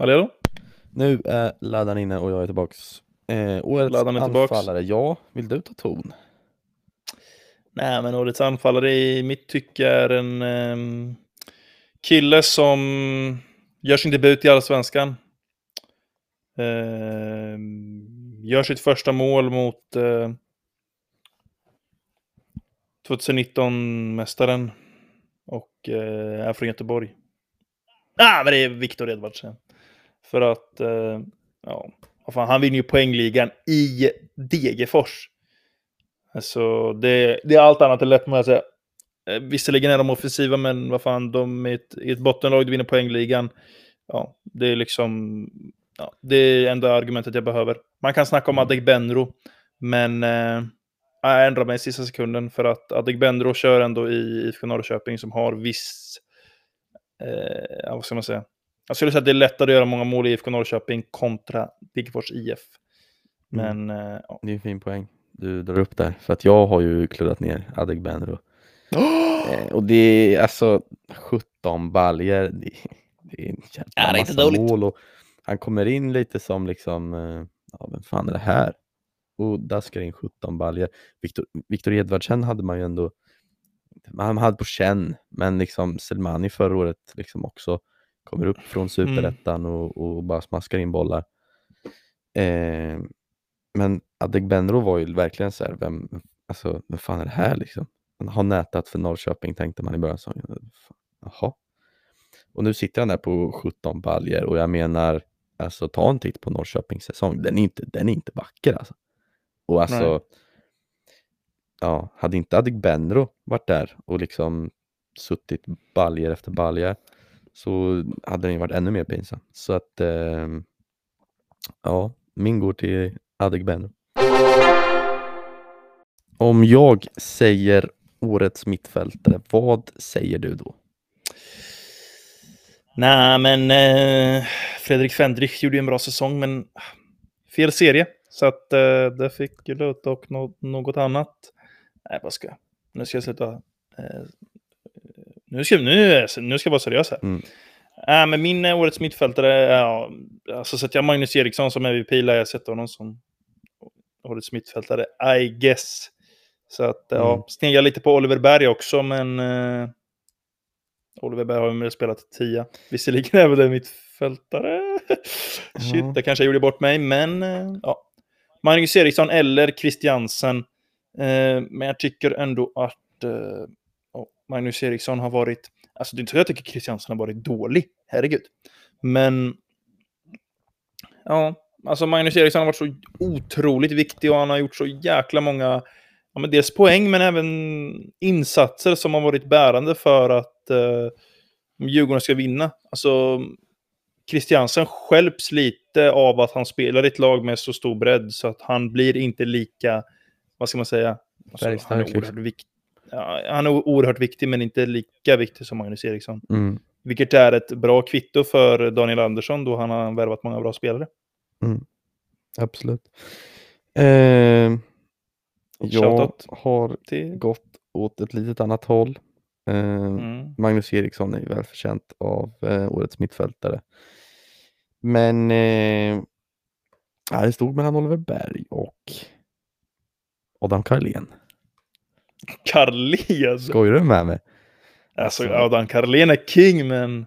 Hallå? Nu är laddaren inne och jag är tillbaks. Eh, årets Laddaren är tillbaks. anfallare, ja, vill du ta ton? Nej, men årets anfallare i mitt tycke är en ehm, kille som gör sin debut i Allsvenskan. Ehm, gör sitt första mål mot eh, 2019-mästaren och eh, är från Göteborg. Ah, men det är Viktor Edvardsen. För att, eh, ja, vad fan, han vinner ju poängligan i Degerfors. Alltså, det, det är allt annat än lätt med att säga. Eh, Visserligen är de offensiva, men vad fan, de är ett, i ett bottenlag, de vinner poängligan. Ja, det är liksom, ja, det är ändå argumentet jag behöver. Man kan snacka om Adegbenro, men eh, jag ändrar mig i sista sekunden för att Adegbenro kör ändå i IFK Norrköping som har viss, eh, vad ska man säga? Jag skulle säga att det är lättare att göra många mål i IFK Norrköping kontra Degerfors IF. Men, eh, ja. Det är en fin poäng du drar upp där, för att jag har ju kluddat ner Adegbenro. Eh, och det är alltså 17 baljer, det, det är en jävla Ja, det är inte massa dåligt. mål och han kommer in lite som liksom, eh, ja vem fan är det här? Och daskar in 17 baljer. Viktor, Viktor Edvardsen hade man ju ändå, han hade på känn, men liksom Selmani förra året liksom också kommer upp från superettan och, och bara smaskar in bollar. Eh, men Adegbenro var ju verkligen så här, vem, alltså, vem fan är det här liksom? Han har nätat för Norrköping tänkte man i början. Så, Jaha. Och nu sitter han där på 17 baljer och jag menar, alltså ta en titt på Norrköpings säsong. Den är inte, den är inte vacker alltså. Och alltså, Nej. ja, hade inte Adegbenro varit där och liksom suttit baljer efter baljer så hade den ju varit ännu mer pinsam. Så att, eh, ja, min går till Adegbenro. Om jag säger årets mittfältare, vad säger du då? Nej, men eh, Fredrik Fendrich gjorde ju en bra säsong, men fel serie. Så att eh, det fick ju luta och nå- något annat. Nej, vad ska jag? Nu ska jag sluta eh, nu ska, nu, nu ska jag vara seriös här. Mm. Äh, men min eh, årets mittfältare, ja, alltså sätter jag Magnus Eriksson som MVP lär jag sätta honom som årets mittfältare, I guess. Så att, ja, Mm. snegar lite på Oliver Berg också, men eh, Oliver Berg har ju spelat tia. Visserligen är väl det mittfältare. Shit, Ja. det kanske jag gjorde bort mig, men eh, ja. Magnus Eriksson eller Christiansen. Eh, men jag tycker ändå att eh, Magnus Eriksson har varit... Alltså det är inte så jag tycker Christiansen har varit dålig, herregud. Men... Ja, alltså Magnus Eriksson har varit så otroligt viktig och han har gjort så jäkla många... Ja, men dels poäng, men även insatser som har varit bärande för att eh, Djurgården ska vinna. Alltså, Christiansen skälps lite av att han spelar i ett lag med så stor bredd så att han blir inte lika, vad ska man säga? Alltså, han, är liksom. oerhört vik- ja, han är oerhört viktig men inte lika viktig som Magnus Eriksson. Mm. Vilket är ett bra kvitto för Daniel Andersson då han har värvat många bra spelare. Absolut. Eh, jag har Till... gått åt ett litet annat håll. Eh, Mm. Magnus Eriksson är ju välförtjänt av eh, årets mittfältare. Men eh, det stod mellan Oliver Berg och Adam Carlén. Carlén! alltså. Skojar du med mig? Alltså, Alltså- Adam Carlén är king men...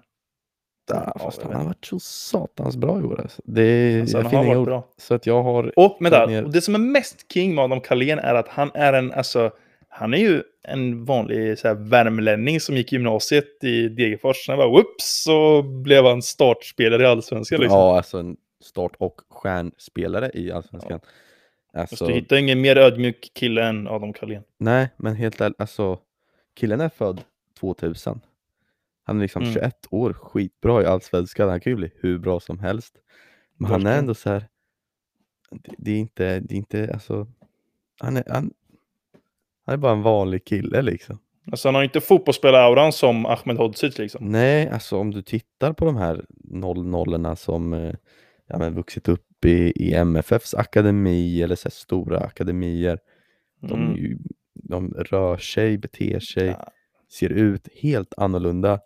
Ja, Ja, fast han har varit så satans bra i år. Alltså. Det, Alltså, jag finner ord. bra. Så att jag har... Och, vänta, tagit ner- och det som är mest king med Adam Carlén är att han är en, alltså, han är ju en vanlig så här, värmlänning som gick gymnasiet i Degerfors. Sen bara whoops så blev han startspelare i Allsvenskan. Liksom. Ja, alltså en start och stjärnspelare i Allsvenskan. Fast Alltså, du hittar ingen mer ödmjuk kille än Adam Carlén. nej, men helt ärligt, alltså killen är född 2000. Han är liksom Mm. 21 år, skitbra i Allsvenskan. Han kan ju bli hur bra som helst. Men han är ändå så här. Det, det är inte, det är inte, alltså. Han är, han, han är bara en vanlig kille liksom. Alltså, han har ju inte fotbollsspelare-auran som Ahmed Hodzic liksom. Nej, alltså om du tittar på de här 00 som eh, ja, men vuxit upp i, i MFFs akademi eller så stora akademier. De, Mm. ju, de rör sig, beter sig, Ja. ser ut helt annorlunda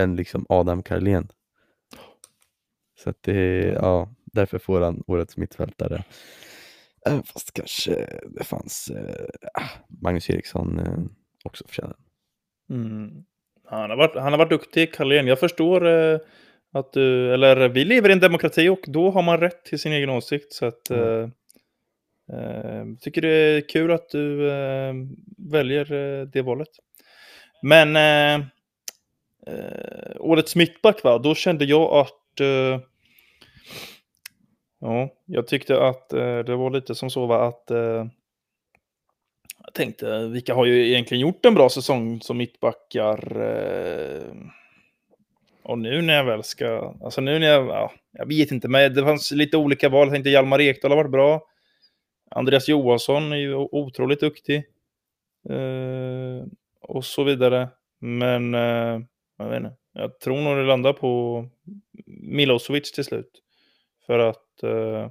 än liksom Adam Carlén. Så att det, ja, därför får han årets mittfältare. Även fast kanske det fanns eh, ah, Magnus Eriksson eh, också förtjänar. Mm. Han, har varit, han har varit duktig, Carlén. Jag förstår eh, att du, eller vi lever i en demokrati och då har man rätt till sin egen åsikt. Så att, Mm. eh, eh, tycker det är kul att du eh, väljer eh, det valet. Men eh, eh, årets mittback, va? då kände jag att eh, Ja, jag tyckte att eh, det var lite som så va, att eh, jag tänkte, vilka har ju egentligen gjort en bra säsong som mittbackar? Och nu när jag väl ska, alltså nu när jag, ja, jag vet inte, men det fanns lite olika val. Jag tänkte Hjalmar Ekdal har varit bra. Andreas Johansson är ju otroligt duktig. Eh, och så vidare. Men eh, jag vet inte, jag tror nog det landar på Milosevic till slut. För att eh,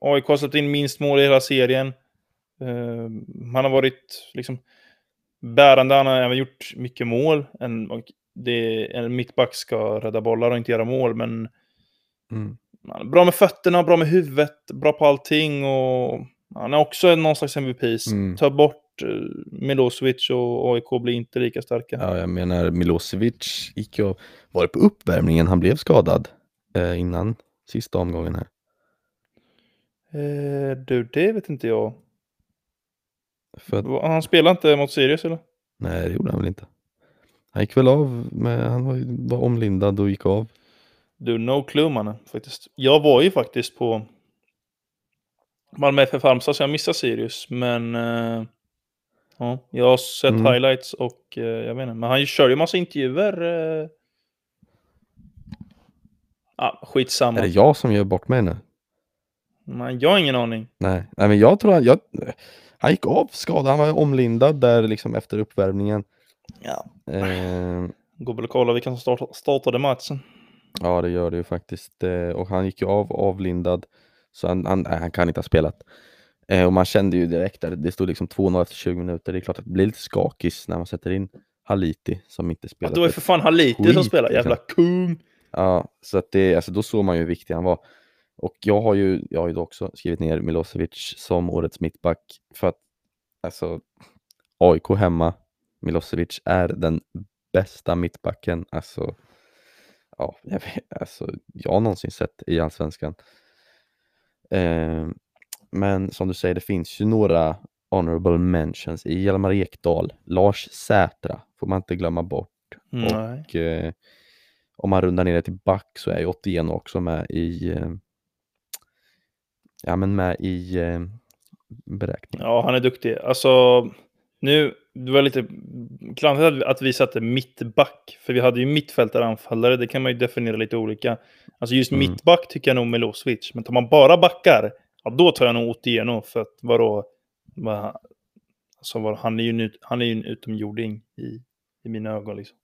AIK har släppt in minst mål i hela serien. Eh, han har varit liksom bärande, han har även gjort mycket mål. En, det, en mittback ska rädda bollar och inte göra mål, men Mm. bra med fötterna, bra med huvudet, bra på allting och han är också någon slags MVP. Mm. Ta bort eh, Milosevic och AIK blir inte lika starka. Ja, jag menar Milosevic gick ju och var på uppvärmningen, han blev skadad eh, innan sista omgången här. Eh, du, det vet inte jag. För att, Han spelar inte mot Sirius eller? nej, det gjorde han väl inte. Han gick väl av, med, han var, var omlindad och gick av. Du, no clue mannen. Faktiskt. Jag var ju faktiskt på Malmö FF Halmstad så jag missade Sirius. Men eh, ja, jag har sett Mm. highlights och eh, jag vet inte. Men han kör ju massa intervjuer. Eh... Ah, skitsamma. Är det jag som gör bort mig nu? Men jag har ingen aning. Nej, nej men jag tror han, jag, han gick av skadad, han var omlindad där liksom efter uppvärmningen. Ja. Eh, Går väl att kolla vilka som start, startade matchen. ja, det gör det ju faktiskt. Eh, och han gick ju av avlindad, så han, han, nej, han kan inte ha spelat. Eh, och man kände ju direkt där, det stod liksom 2-0 efter 20 minuter. Det är klart att det blir lite skakis när man sätter in Haliti som inte Att spelat. det var ju för fan Haliti skit, som spelar, liksom. jävla kung! Ja, så att det, alltså då såg man ju hur viktig han var. Och jag har ju, jag har ju då också skrivit ner Milosevic som årets mittback för att alltså AIK hemma, Milosevic är den bästa mittbacken, alltså ja, jag, vet, alltså, jag har någonsin sett i Allsvenskan. Eh, men som du säger, det finns ju några honorable mentions i Hjalmar Ekdal, Lars Sätra får man inte glömma bort. Nej. Och eh, om man rundar ner det till back så är ju Otieno också med i eh, ja men med i eh, beräkningen. Ja, han är duktig. Alltså, nu, det var lite klantigt att- att vi satte mittback. För vi hade ju mittfältare anfallare, det kan man ju definiera lite olika. Alltså just Mm. mittback tycker jag nog Milosevic. Men tar man bara backar, ja då tar jag nog Otieno. För att vadå? Vad, alltså, vad, han är ju en, han är ju en utomjording i, i mina ögon liksom.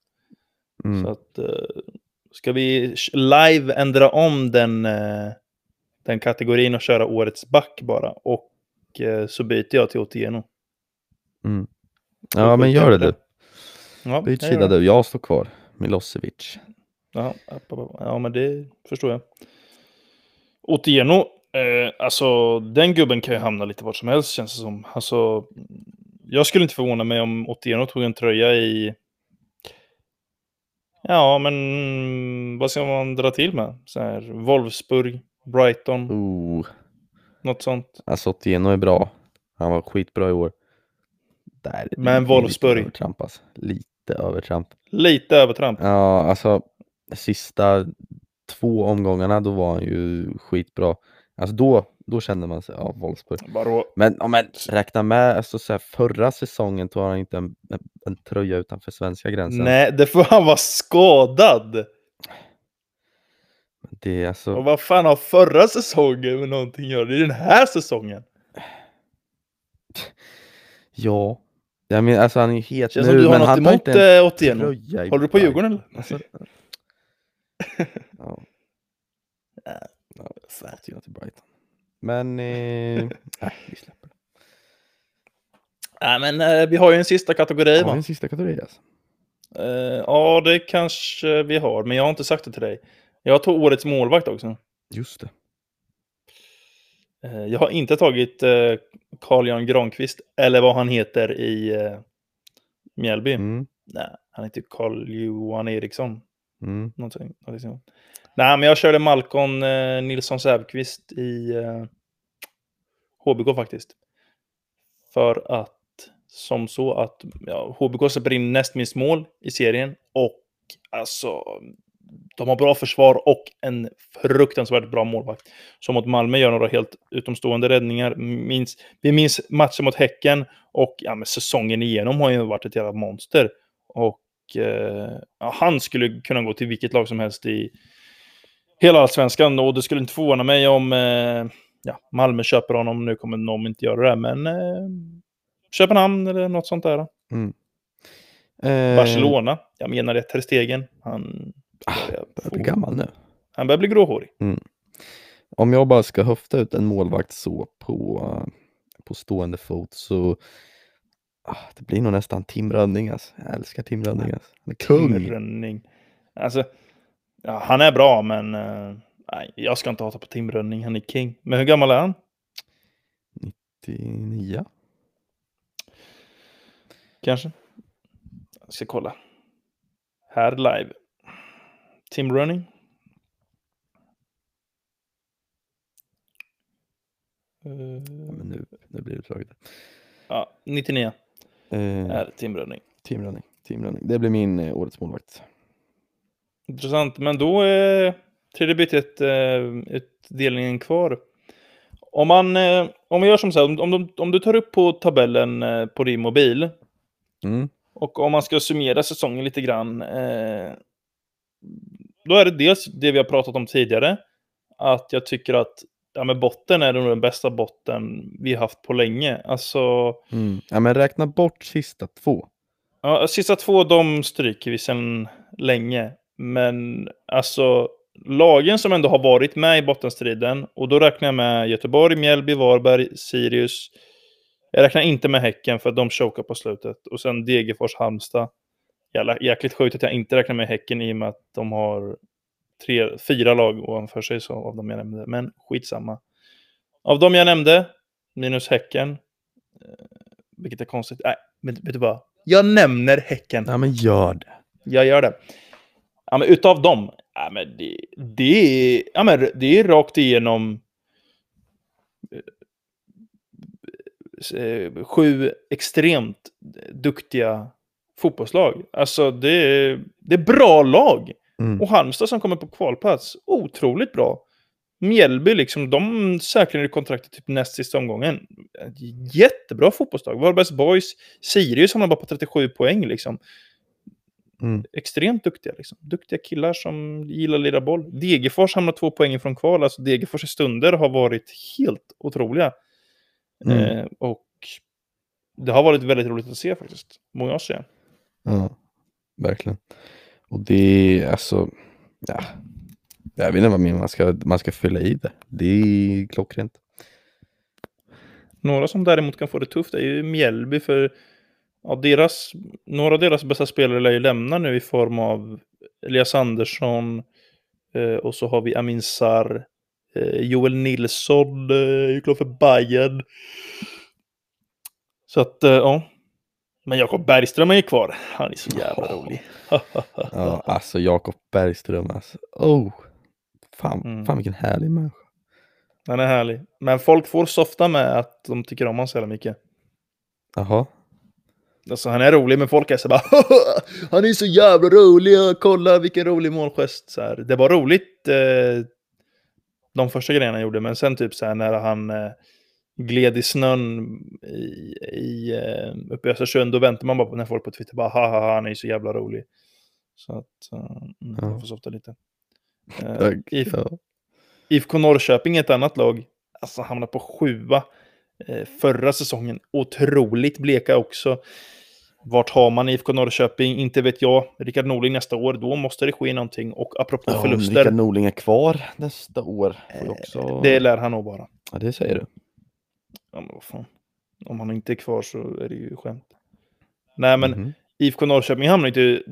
Så Mm. att, eh, ska vi live ändra om den, eh, den kategorin och köra årets back bara. Och eh, så byter jag till Otieno. Mm. Ja men gör det du. Ja, Byt sida du, jag står kvar. Milosevic. Ja, ja, men det förstår jag. Otieno, eh, alltså den gubben kan ju hamna lite vart som helst känns det som. Alltså, jag skulle inte förvåna mig om Otieno tog en tröja i... Ja, men vad ska man dra till med? Så här, Wolfsburg, Brighton, Oh, något sånt. alltså Otieno är bra. Han var skitbra i år. Där Men lite Wolfsburg. övertramp alltså. Lite övertramp. Lite övertramp. Ja, alltså sista två omgångarna då var han ju skitbra. Alltså då, då kände man sig, ja, Wolfsburg. Men om man räknar med, alltså så här, förra säsongen tog han inte en, en, en tröja utanför svenska gränsen. nej, det får han vara skadad. Det är alltså, Och vad fan har förra säsongen med någonting att göra? Det är den här säsongen. ja. Jag menar, alltså han är ju het Känns nu, som du har men något han emot inte en eh, Otieno. tröja i Håller du på. Djurgården eller? Alltså, ja. ja, Otieno till Brighton. Men, eh, nej, vi släpper det. Nej, men eh, vi har ju en sista kategori Har vi va? en sista kategori alltså? Eh, ja, det kanske vi har, men jag har inte sagt det till dig. Jag tog årets målvakt också. Just det. Eh, jag har inte tagit eh, Carl-Jan Granqvist, eller vad han heter i eh, Mjällby. Mm, Nej, han heter Carl-Johan Eriksson. mm. Någonting, någonting. Nej, men jag körde Malcolm Nilsson Säfqvist i HBK faktiskt. För att, som så att ja, HBK släpper in näst minst mål i serien och alltså de har bra försvar och en fruktansvärt bra målvakt. Som mot Malmö gör några helt utomstående räddningar. Minns, vi minns matchen mot Häcken och ja, säsongen igenom har ju varit ett jävla monster. Och eh, ja, han skulle kunna gå till vilket lag som helst i hela allsvenskan och det skulle inte förvåna mig om eh, ja, Malmö köper honom. Nu kommer de inte göra det, men eh, Köpenhamn eller något sånt där. Eh, Barcelona, jag menar det, Ter Stegen. Han börjar, börjar bli gammal nu. han börjar bli gråhårig. Om jag bara ska höfta ut en målvakt så på, på stående fot så ah, det blir nog nästan Tim Rönning alltså. Jag älskar Tim Rönning alltså. Han är kung. Rönning. Alltså, ja, han är bra, men eh, nej, jag ska inte hata på Tim Rönning. Han är king. Men hur gammal är han? 99. Kanske. Jag ska kolla. Här live. Tim Rönning. Ja, Eh, men nu, nu blir det utslaget. ja, 99 Eh, är Tim Rönning. Tim Rönning. Tim Rönning. Det blir min eh, årets målvakt. Intressant, men då är tredje bytet eh, utdelningen kvar. Om man, eh, om vi gör som så här, om, om, du- om du tar upp på tabellen eh, på din mobil Mm. och om man ska summera säsongen lite grann. Då är det dels det vi har pratat om tidigare. Att jag tycker att ja, men botten är nog den bästa botten vi har haft på länge. Alltså, Mm. Ja, men räkna bort sista två. Ja, sista två de stryker vi sedan länge. Men alltså lagen som ändå har varit med i bottenstriden och då räknar jag med Göteborg, Mjällby, Varberg, Sirius. Jag räknar inte med Häcken för att de chokar på slutet. Och sen Degerfors, Halmstad. Jävla, jäkligt sjukt att jag inte räknar med Häcken i och med att de har tre, fyra lag ovanför sig så, av de jag nämnde. Men skitsamma. Av de jag nämnde, minus Häcken, eh, vilket är konstigt. Nej, men vet du vad? Jag nämner Häcken. Ja, men gör det. Jag gör det. Ja, men utav dem, ja, men det, det, är, ja, men det är rakt igenom eh, eh, sju extremt duktiga fotbollslag. Alltså det är, det är bra lag. Mm. Och Halmstad som kommer på kvalplats, otroligt bra. Mjällby, liksom, de säkrade kontraktet typ näst sista omgången. Jättebra fotbollslag. Varbergs Boys, Sirius hamnar bara på 37 poäng. Liksom. Mm. Extremt duktiga. Liksom. Duktiga killar som gillar att lira boll. Degerfors hamnar två poäng från kval. Alltså Degerfors i stunder har varit helt otroliga. Mm. Eh, och det har varit väldigt roligt att se faktiskt. Många år sedan. Ja, verkligen. Och det är alltså, ja, jag vet inte vad mer man ska, man ska fylla i det. Det är klockrent. Några som däremot kan få det tufft är ju Mjällby för ja, deras, några av deras bästa spelare lär ju lämna nu i form av Elias Andersson eh, och så har vi Amin Sarr, eh, Joel Nilsson eh, är ju klar för Bayern. Så att, eh, ja. Men Jakob Bergström är ju kvar. Han är så jävla Ja. rolig. Ja, alltså Jakob Bergström alltså. Oh, fan, Mm. fan vilken härlig människa. Han är härlig. Men folk får softa med att de tycker om honom så jävla mycket. Jaha. Alltså han är rolig, men folk är så bara Han är så jävla rolig, kolla vilken rolig målgest. Så här. Det var roligt eh, de första grejerna han gjorde, men sen typ så här när han eh, gled i snön i, i, eh, uppe i Östersund, då väntar man bara på när folk på Twitter bara haha, han är så jävla rolig. Så att, eh, mm, Ja. jag får softa lite. Eh, Ja, IF, ja. IFK Norrköping är ett annat lag. Alltså hamnar på sjua eh, förra säsongen. Otroligt bleka också. Vart har man IFK Norrköping? Inte vet jag. Rickard Norling nästa år, då måste det ske någonting. Och apropå Ja, förluster, Rickard Norling är kvar nästa år. Ju också... Det lär han nog vara. Ja, det säger du. Ja, men vad fan. Om han inte är kvar så är det ju skämt. Nej, men Mhm. IFK Norrköping hamnar ju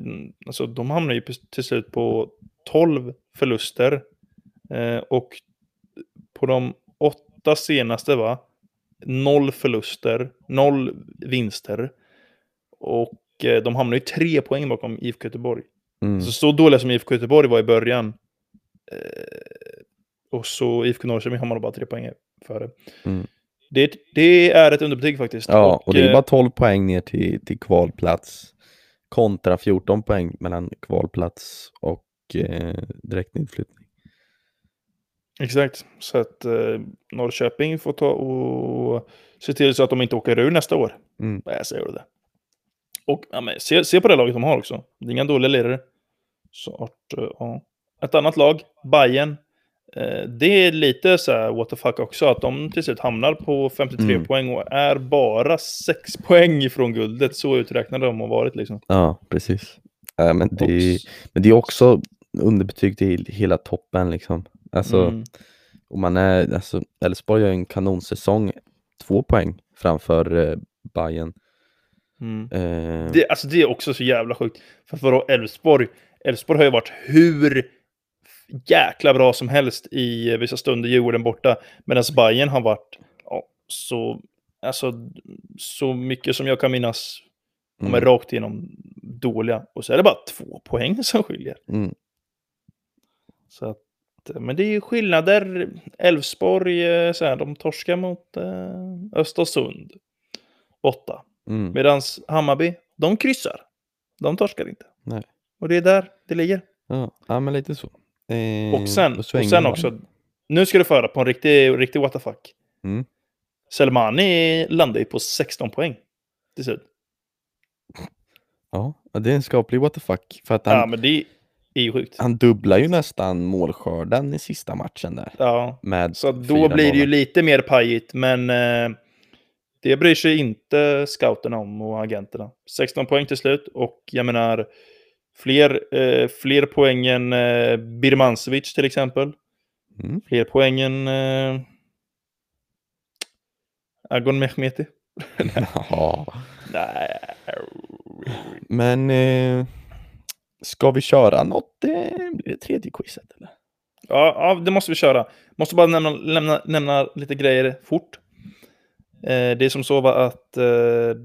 alltså, de hamnar ju till slut på 12 förluster. Eh, och på de åtta senaste, va? Noll förluster, noll vinster. Och eh, de hamnar ju tre poäng bakom IFK Göteborg. Mm. Så, så dåliga som IFK Göteborg var i början. Eh, och så IFK Norrköping har man bara tre poäng före. Mm. Det, det är ett underbetyg faktiskt. Ja, och det är eh, bara 12 poäng ner till, till kvalplats. Kontra 14 poäng mellan kvalplats och eh, direktnedflyttning. Exakt. Så att eh, Norrköping får ta och se till så att de inte åker ur nästa år. Mm. Jag säger det. Och ja, men, se, se på det laget de har också. Det är inga dåliga lirare. Så att, eh, ja. Ett annat lag, Bayern. Eh, det är lite så här what the fuck också, att de till slut hamnar på 53 Mm. poäng och är bara 6 poäng ifrån guldet. Så uträknade de har varit liksom. Ja, precis. Äh, men, det, Och- men det är också underbetyg till hela toppen liksom. Alltså, Mm. och man är, alltså, Elfsborg ju en kanonsäsong, två poäng framför eh, Bayern. Mm. Eh, Det, alltså det är också så jävla sjukt. För vadå, Elfsborg? Elfsborg har ju varit hur jäkla bra som helst i vissa stunder, Djurgården borta. Medan Bayern har varit ja, så, alltså, så mycket som jag kan minnas. De är mm, rakt igenom dåliga. Och så är det bara två poäng som skiljer. mm, Så att, men det är ju skillnader. Elfsborg, eh, så här, de torskar mot eh, Östersund borta. mm. Medan Hammarby, de kryssar. De torskar inte. Nej. Och det är där det ligger. Ja, ja, men lite så. Eh, Och sen, och sen man. också, nu ska du föra på en riktig, riktig what the fuck. Mm. Selmani landar ju på 16 poäng till slut. Ja, det är en skaplig what the fuck. För att han, Ja, men det är ju sjukt. han dubblar ju nästan målskörden i sista matchen där. Ja, Med så då blir det ju lite mer pajigt, men eh, det bryr sig inte scouterna om och agenterna. 16 poäng till slut och jag menar fler, eh, fler poäng än eh, Birmancevic till exempel. Mm. Fler poäng än eh, Agon Mehmeti. Ja. Nej. Men eh, ska vi köra något? Eh, blir det tredje quizet eller? Ja, ja, det måste vi köra. Måste bara nämna, nämna, nämna lite grejer fort. Eh, det är som så va, att eh,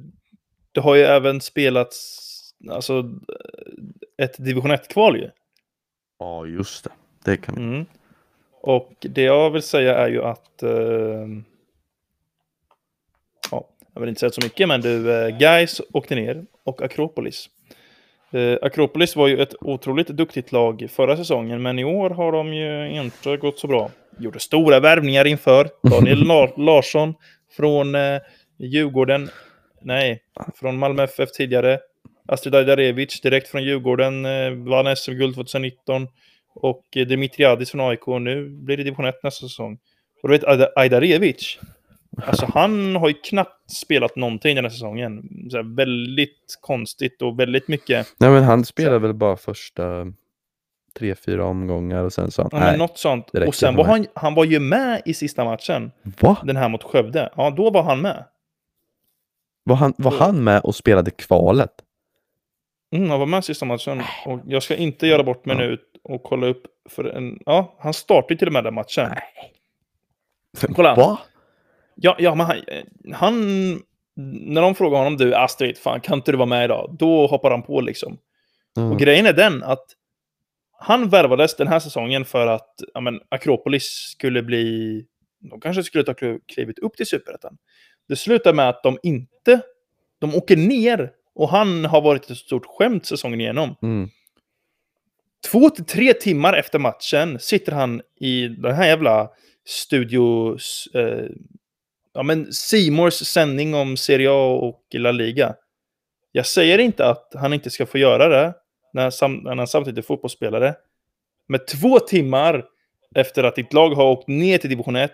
det har ju även spelats alltså, ett division 1-kval ju. Ja, just det. Det kan vi. Mm. Och det jag vill säga är ju att... Eh, ja, jag vill inte säga så mycket, men du, eh, Guys åkte ner och Akropolis. Eh, Akropolis var ju ett otroligt duktigt lag förra säsongen, men i år har de ju inte gått så bra. Gjorde stora värvningar inför. Daniel La Larsson från eh, Djurgården. Nej, från Malmö FF tidigare. Astrid Ajdarevic direkt från Djurgården, eh, vann SM-guld 2019. Och eh, Dimitriadis från AIK. Nu blir det division 1 nästa säsong. Och du vet Ajda- Ajdarevic. Alltså han har ju knappt spelat någonting den här säsongen. Så här, väldigt konstigt och väldigt mycket. Nej, men han spelade väl bara första tre, fyra omgångar och sen sa han Ja, nej. något sånt. Och sen var han, han var ju med i sista matchen. Va? Den här mot Skövde. Ja, då var han med. Var han, var han med och spelade kvalet? Mm, han var med sista matchen. Och jag ska inte göra bort mig Ja. nu och kolla upp för en... Ja, han startade till och med den matchen. Kolla. Va? Ja, ja, men han, han... När de frågar honom, du Astrid, fan kan inte du vara med idag? Då hoppar han på liksom. Mm. Och grejen är den att han värvades den här säsongen för att ja, men, Akropolis skulle bli... De kanske skulle ta kl- klivit upp till Superettan. Det slutar med att de inte... De åker ner och han har varit ett stort skämt säsongen igenom. Mm. Två till tre timmar efter matchen sitter han i den här jävla studios... Eh, ja, men Seymours sändning om Serie A och La Liga. Jag säger inte att han inte ska få göra det när, när han samtidigt är fotbollsspelare. Men två timmar efter att ditt lag har åkt ner till division 1,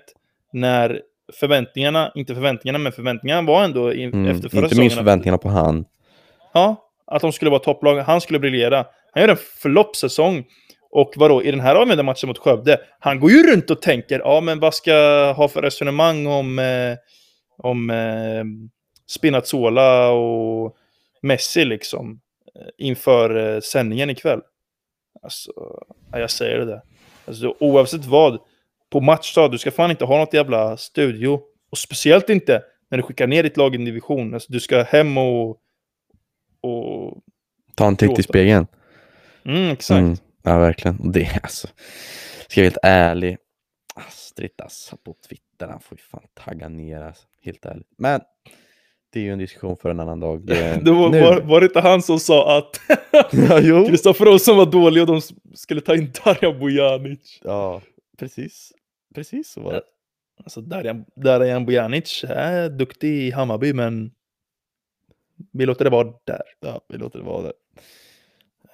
när förväntningarna, inte förväntningarna, men förväntningarna var ändå i, Mm. efter förra Inte minst förväntningarna på han. Ja, att de skulle vara topplag. Han skulle briljera. Han gör en floppsäsong. Och vadå, i den här avgörande matchen mot Skövde, han går ju runt och tänker, ja men vad ska jag ha för resonemang om, eh, om eh, Spinazzola och Messi liksom, eh, inför eh, sändningen ikväll. Alltså, ja, jag säger det. Alltså, oavsett vad, på matchdag, du ska fan inte ha något jävla studio. Och speciellt inte när du skickar ner ditt lag i en division. Alltså, du ska hem och och... Ta en titt i spegeln. Mm, exakt. Mm. Ja, verkligen. Och det är alltså, ska jag vara helt ärlig, Astrid alltså på Twitter, han får ju fan tagga ner alltså, helt ärligt. Men det är ju en diskussion för en annan dag. Det, Det var, var, var det inte han som sa att ja. Kristoffer Olsson var dålig och de skulle ta in Darjan Bojanic? Ja, precis. Precis så var det. Alltså Darjan, Darjan Bojanic är duktig i Hammarby, men vi låter det vara där. Ja, vi låter det vara där.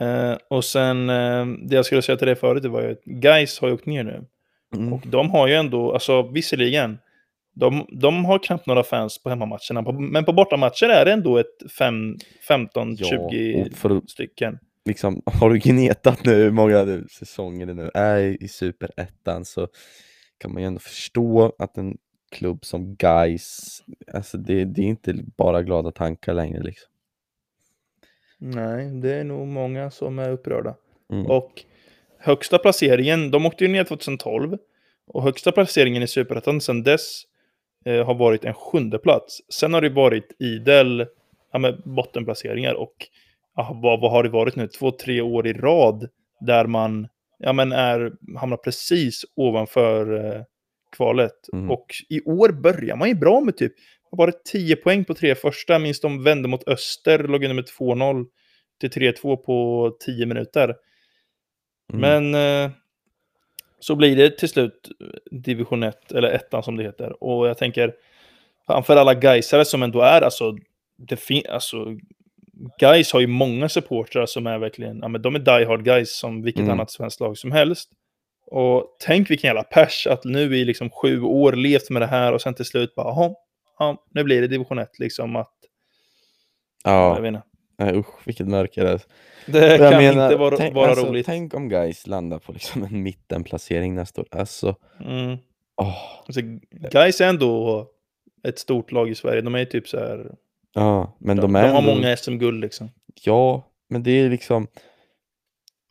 Eh, och sen, eh, det jag skulle säga till dig förut, det var ju att Gais har ju åkt ner nu. Mm. Och de har ju ändå, alltså visserligen, de, de har knappt några fans på hemmamatcherna, på- men på bortamatcher är det ändå ett fem, 15-20 och för att stycken. liksom, har du gnetat nu hur många säsonger det nu är i superettan så kan man ju ändå förstå att en klubb som Guys, alltså det, det är inte bara glada tankar längre liksom. Nej, det är nog många som är upprörda. Mm. Och högsta placeringen, de åkte ju ner 2012. Och högsta placeringen i Superettan sedan dess eh, har varit en sjunde plats. Sen har det varit idel ja, men bottenplaceringar och ja, vad, vad har det varit nu? Två, tre år i rad där man ja, men är, hamnar precis ovanför eh, kvalet. Mm. Och i år börjar man ju bra med typ det 10 poäng på tre första. Minns de vände mot Öster, låg under med 2-0 till 3-2 på 10 minuter. Mm. Men eh, så blir det till slut division 1, eller ettan som det heter. Och jag tänker, för alla Gaisare som ändå är, alltså, det fin- alltså Gais har ju många supportrar som är verkligen, ja men de är die hard guys som vilket Mm. annat svenskt lag som helst. Och tänk vilken jävla pers att nu i liksom sju år levt med det här och sen till slut bara, jaha, ja, nu blir det division 1 liksom att, ja, jag vet inte. nej, usch vilket mörker det är. Det kan menar, inte vara, tänk, vara alltså, roligt. Tänk om Guys landar på liksom en mittenplacering nästa år. Alltså, Mm. åh, Alltså, Gais är ändå ett stort lag i Sverige. De är ju typ så här... ja, men De, de, de, är har ändå, många SM-guld liksom. Ja, men det är liksom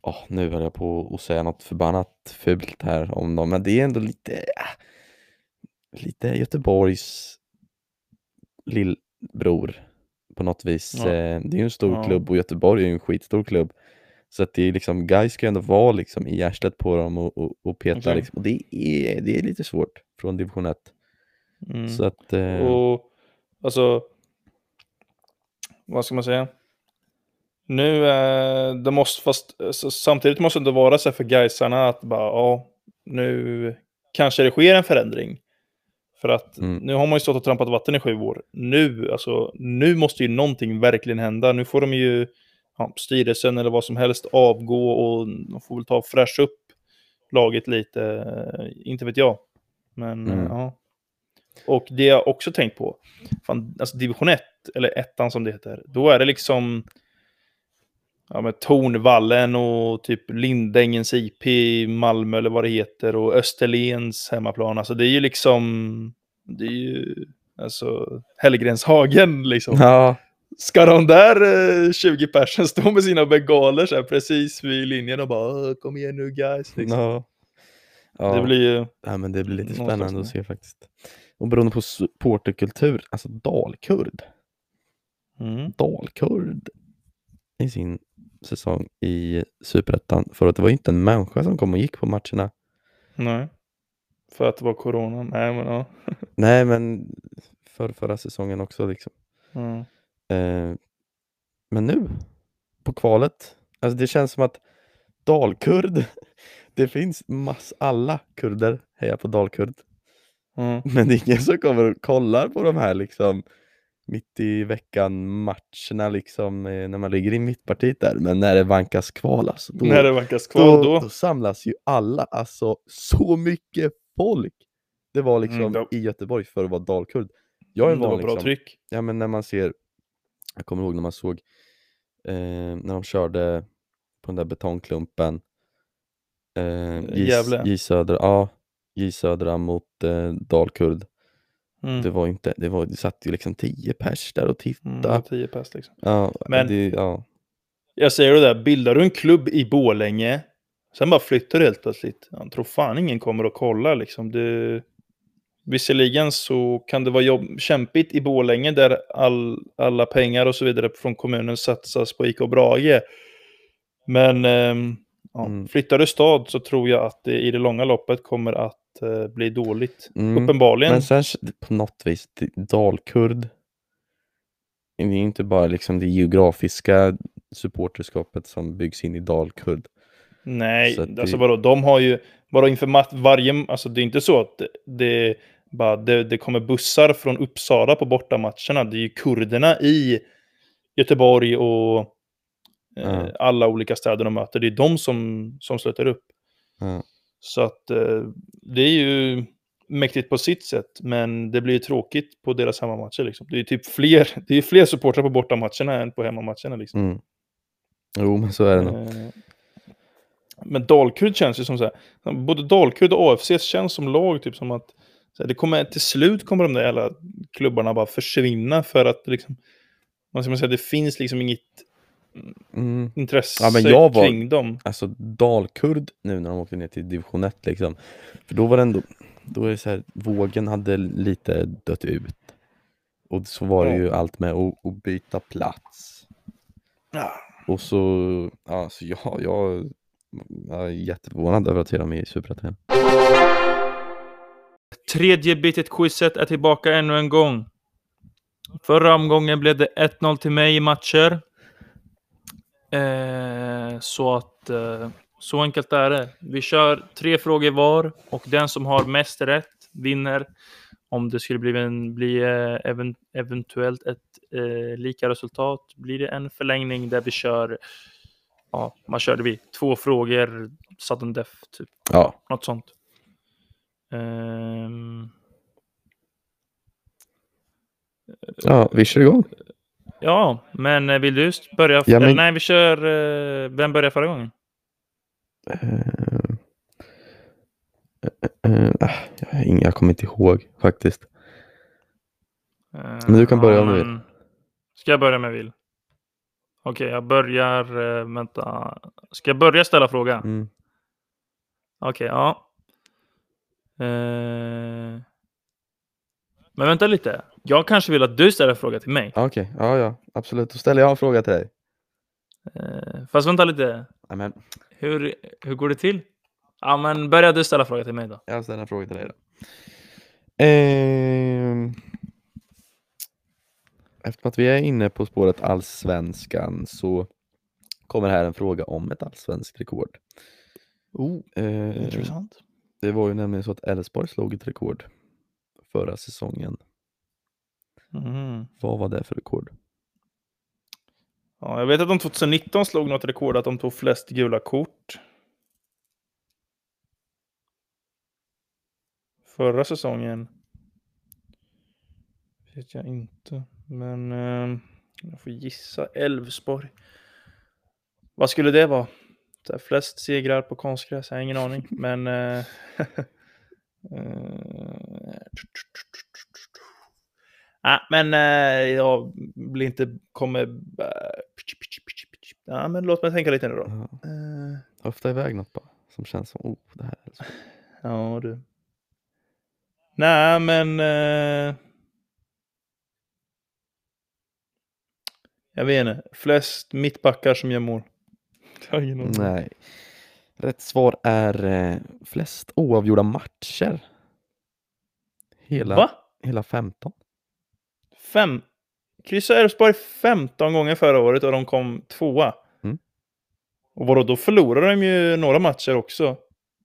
Åh, nu höll jag på att säga något förbannat fult här om dem, men det är ändå lite äh, lite Göteborgs lillbror på något vis. Ja. Eh, Det är ju en stor Ja. klubb och Göteborg är ju en skitstor klubb. Så att det är liksom, guys ska ju ändå vara liksom i arslet på dem och, och, och peta Exakt. liksom. Och det är, det är lite svårt från division 1. Mm. Så att, eh, Och alltså, vad ska man säga? Nu, eh, det måste, fast alltså, samtidigt måste det vara så för Gaisarna att bara, ja, nu kanske det sker en förändring. För att Mm. nu har man ju stått och trampat vatten i sju år. Nu, alltså, nu måste ju någonting verkligen hända. Nu får de ju, ja, styrelsen eller vad som helst avgå och de får väl ta och fräscha upp laget lite. Eh, Inte vet jag. Men Mm. eh, ja. Och det jag också tänkt på, fan, alltså division 1, eller ettan som det heter, då är det liksom ja, med Tornvallen och typ Lindängens IP i Malmö eller vad det heter och Österlens hemmaplan. Alltså det är ju liksom, det är ju alltså Hellgrenshagen liksom. ja, Ska de där eh, 20 personer stå med sina bengaler så här precis vid linjen och bara "Åh, kom igen nu guys. Liksom. ja. ja. Det blir ju, Ja, men det blir lite spännande att se faktiskt. Och beroende på supporterkultur, alltså dalkurd. mm, Dalkurd i sin säsong i Superettan. För att det var inte en människa som kom och gick på matcherna. nej. För att det var corona. Nej men ja. Nej, men för förra säsongen också liksom. Mm. Eh, men nu, på kvalet, alltså det känns som att dalkurd, det finns mass, alla kurder hejar på dalkurd. Mm. Men det är ingen som kommer och kollar på de här liksom mitt i veckan matcherna liksom eh, när man ligger i mittpartiet där. Men när det vankas kval alltså, då, När det vankas kvar då, då. då samlas ju alla, alltså så mycket folk. Det var liksom Mm, då- i Göteborg för att vara dalkurd. Jag är en det var van bra liksom, tryck. ja men när man ser, jag kommer ihåg när man såg eh, när de körde på den där betongklumpen eh, J. J Södra, ja, J Södra mot eh, Dalkurd. Mm. Det var inte, det var, det satt ju liksom 10 pers där och tittade. Mm, 10 pass liksom. Ja, Men- det, ja. Jag säger det där, bildar du en klubb i Bålänge, sen bara flyttar du helt plötsligt. Jag tror fan ingen kommer att kolla liksom. Det... Visserligen så kan det vara jobb... kämpigt i Bålänge där all... alla pengar och så vidare från kommunen satsas på IK Brage. Men ehm, ja, Mm. flyttar du stad så tror jag att det i det långa loppet kommer att bli dåligt. Mm. Uppenbarligen. Men sen på något vis, Dalkurd, det är inte bara liksom det geografiska supporterskapet som byggs in i Dalkurd. Nej, Så det- alltså vadå, de har ju, vadå inför varje, alltså det är inte så att det, bara, det, det kommer bussar från Uppsala på bortamatcherna. Det är ju kurderna i Göteborg och eh, Ja. alla olika städer de möter. Det är de som, som sluter upp. Ja. Så att eh, det är ju mäktigt på sitt sätt, men det blir ju tråkigt på deras hemmamatcher. Liksom. Det är ju typ fler, det är fler supportrar på bortamatcherna än på hemmamatcherna. Liksom. Mm. Jo, men så är det nog. Eh, Men Dalkurd känns ju som så här, både Dalkurd och AFC känns som lag, typ som att här, det kommer, till slut kommer de där jävla klubbarna bara försvinna för att liksom, vad ska man säga, det finns liksom inget Mm. intresse Ja, men jag var- kring dem. Alltså Dalkurd nu när de åkte ner till division 1 liksom. För då var det ändå, då är det så här, vågen hade lite dött ut. Och så var det Ja. ju allt med att, att byta plats. Ja. Och så, ja, så ja, jag, jag är jätteförvånad över att se dem i Superettan. Tredje bitet-quizet är tillbaka ännu en gång. Förra omgången blev det 1-0 till mig i matcher. Eh, så att eh, så enkelt är det. Vi kör tre frågor var och den som har mest rätt vinner. Om det skulle bli, en, bli eh, even, eventuellt ett eh, lika resultat blir det en förlängning där vi kör. Ja, man körde vi två frågor, sudden death, typ Ja, något sånt. Ehm, ja, vi kör igång. Ja, men eh, vill du börja? Ja, men- nej, vi kör... eh, Vem började förra gången? Eh, ah, jag, jag kommer inte ihåg faktiskt. Men du kan börja om du vill. Ska jag börja med vill? Okej, jag börjar... eh, vänta. Ska jag börja ställa frågan? Mm. Okej, ja. Eh, Men vänta lite. Jag kanske vill att du ställer en fråga till mig. Okej, ja ja, absolut. Då ställer jag en fråga till dig. Eh, Fast vänta lite. Nej, men Hur, hur går det till? Ja, men börja du ställa fråga till mig då. jag ställer en fråga till dig då. Ehm... Eftersom att vi är inne på spåret allsvenskan så kommer här en fråga om ett allsvenskt rekord. Oh, Eh, det var ju nämligen så att Elfsborg slog ett rekord förra säsongen. Mhm. Vad var det för rekord? Ja, jag vet att de 2019 slog något rekord att de tog flest gula kort. Förra säsongen vet jag inte, men eh, jag får gissa Elfsborg. Vad skulle det vara? Här, flest segrar på konstgräs? Jag har ingen aning, men... Eh, eh, Nej, men eh, jag blir inte... Kommer... eh, Ja, men låt mig tänka lite nu då. Ja, Eh, höfta iväg något bara som känns som, oh, det här är så. Ja, du. Nej, men... Eh... Jag vet inte. Flest mittbackar som gör mål. Nej. Rätt svar är eh, flest oavgjorda matcher. Hela, Va? hela 15. Fem? Kryssade Elfsborg 15 gånger förra året och de kom tvåa. Mm. Och vadå, då förlorade de ju några matcher också.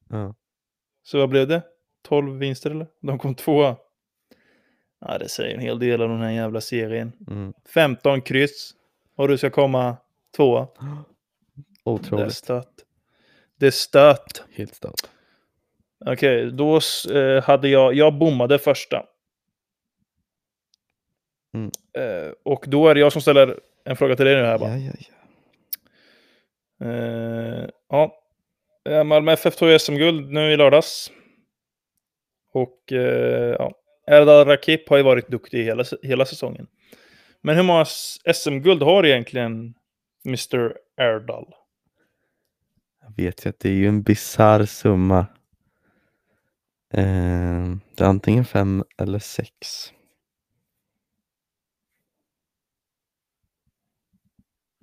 Ja. Så vad blev det? 12 vinster eller? De kom tvåa. Ja, det säger en hel del om den här jävla serien. Mm. 15 kryss. Och du ska komma tvåa. Det är Otroligt. stött. Det är stött. Helt stört. Okej, då eh, hade jag, jag bommade första. Mm. Eh, och då är det jag som ställer en fråga till dig nu här bara. Ja, ja, ja. Eh, ja. Eh, Malmö FF tog SM-guld nu i lördags. Och eh, ja. Erdal Rakip har ju varit duktig hela, hela säsongen. Men hur många SM-guld har egentligen Mr. Erdal? Jag vet ju att det är ju en bizarr summa. Eh, det är antingen fem eller sex.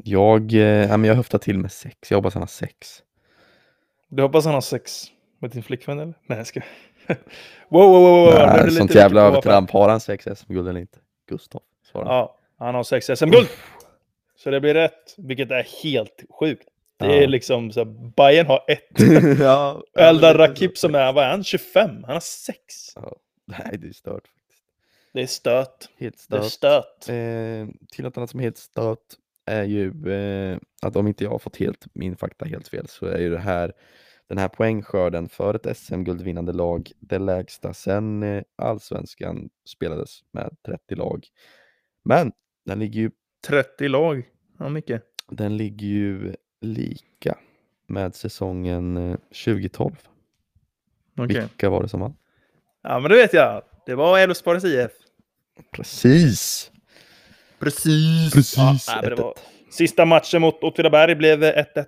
Jag, eh, men jag höftar till med sex. Jag hoppas han har sex. Du hoppas han har sex med din flickvän eller? Nej jag ska. wow, wow, wow, wow. Nej, sånt jävla övertramp. Har han sex SM-guld eller inte? Gustav svarar. Ja, han har sex SM-guld. Så det blir rätt, vilket är helt sjukt. Det är Ja. liksom så här, Bayern har ett. ja, Eldar Rakip som är, vad är han, 25? Han har sex. Ja. Nej, det är stört. faktiskt. Det är stört. Helt Det är stört. stört. Eh, till något annat som är helt stört är ju eh, att om inte jag har fått helt min fakta helt fel så är ju det här den här poängskörden för ett SM-guldvinnande lag det lägsta sen eh, allsvenskan spelades med 30 lag. Men den ligger ju, 30 lag. Ja, mycket. den ligger ju lika med säsongen eh, 2012. Okej. Vilka var det som vann? Ja, men det vet jag. Det var Elfsborgs IF. Precis! Precis. Ja, nej, det 1-1. var... Sista matchen mot Åtvidaberg blev 1-1.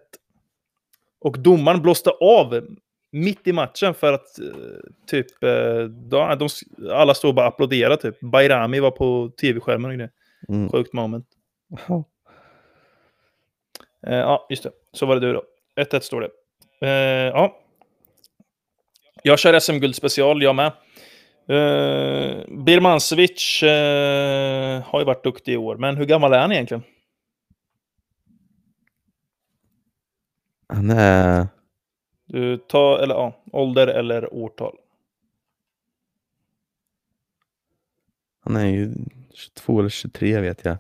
Och domaren blåste av mitt i matchen för att eh, typ eh, de, de, alla stod och bara applåderade typ. Bayrami var på tv-skärmen och grejer. Mm. Sjukt moment. Ja. Eh, ja, just det. Så var det du då. 1-1 står det. Eh, ja. Jag kör SM-guld special, jag med. Eh, Birmancevic eh, har ju varit duktig i år, men hur gammal är han egentligen? Han är Du tar, eller ja, ålder eller årtal. Han är ju 22 eller 23 vet jag.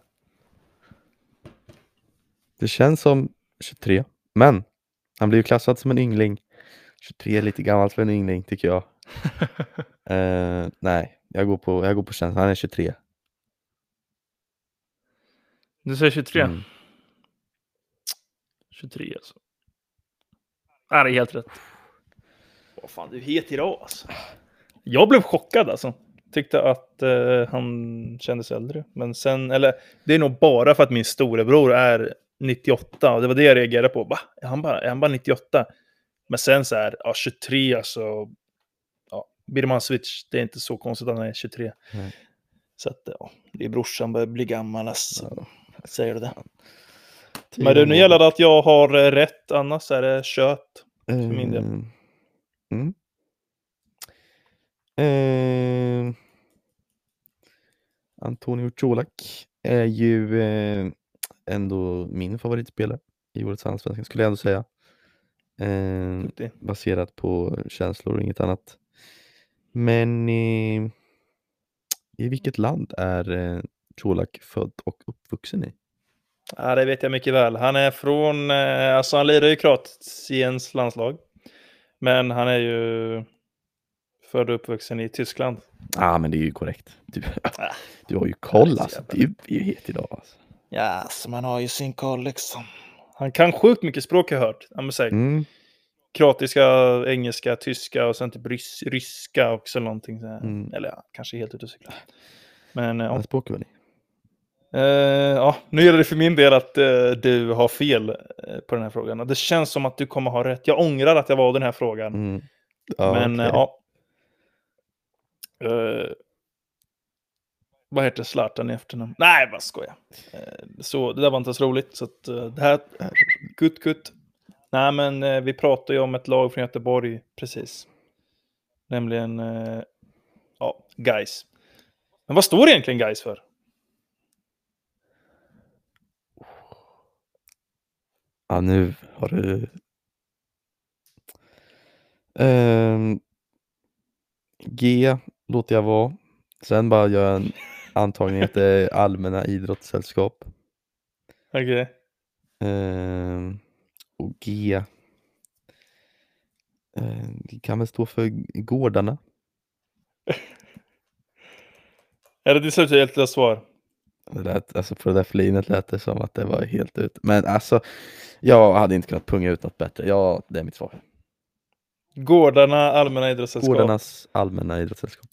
Det känns som 23, men han blir ju klassad som en yngling. 23 är lite gammalt för en yngling tycker jag. Eh, nej, jag går på, jag går på känslan. Han är 23. Du säger 23? Mm. 23 alltså. Ja, det är helt rätt. Vad fan, du är het idag alltså. Jag blev chockad alltså. Tyckte att eh, han kändes äldre. Men sen, eller det är nog bara för att min storebror är 98 och det var det jag reagerade på. Va? Är han bara, är han bara 98? Men sen så här, ja, 23 alltså. Ja, Birmancevic, det är inte så konstigt att han är 23. Nej. Så att ja, det är brorsan börjar bli gammal alltså. Ja. Säger det. Tio Men du, nu gäller det att jag har eh, rätt, annars är det kött. min del. Eh, Mm. Eh, Antonio Colak är ju eh, ändå min favoritspelare i årets allsvenskan skulle jag ändå säga. Eh, baserat på känslor och inget annat. Men i, i vilket land är eh, Colak född och uppvuxen i? Ja, det vet jag mycket väl. Han är från, eh, alltså han lirar ju Kroatiens landslag. Men han är ju född och uppvuxen i Tyskland. Ja, ah, men det är ju korrekt. Du, Ah, du har ju koll så alltså. Det är ju, het idag. Alltså. Ja, så man har ju sin koll liksom. Han kan sjukt mycket språk har jag hört. Mm. Kroatiska, engelska, tyska och sen typ rys ryska också någonting. Så. Mm. Eller ja, kanske helt ute och cykla. Men eh, ja. Språk var ni? Eh, ja, nu gäller det för min del att eh, du har fel på den här frågan. Det känns som att du kommer ha rätt. Jag ångrar att jag var den här frågan. Mm. Ja, Men okej. ja. Vad heter Zlatan i efternamn? Nej, vad skojar. Uh, så det där var inte så roligt. Så att, det här, kutt, kutt. Nej, men eh, vi pratar ju om ett lag från Göteborg, precis. Nämligen, uh, ja, guys. Men vad står egentligen guys för? Ja, nu har du... Ehm, G låter jag vara. Sen bara gör jag en antagning att det är Allmänna idrottssällskap. Okej. Ehm, och G ehm, det kan väl stå för gårdarna. Är det ditt slutgiltiga svar? Det lät, alltså på det där flinet lät det som att det var helt ut. Men alltså, jag hade inte kunnat punga ut något bättre. Ja, det är mitt svar. Gårdarna Allmänna idrottssällskap. Gårdarnas allmänna idrottssällskap.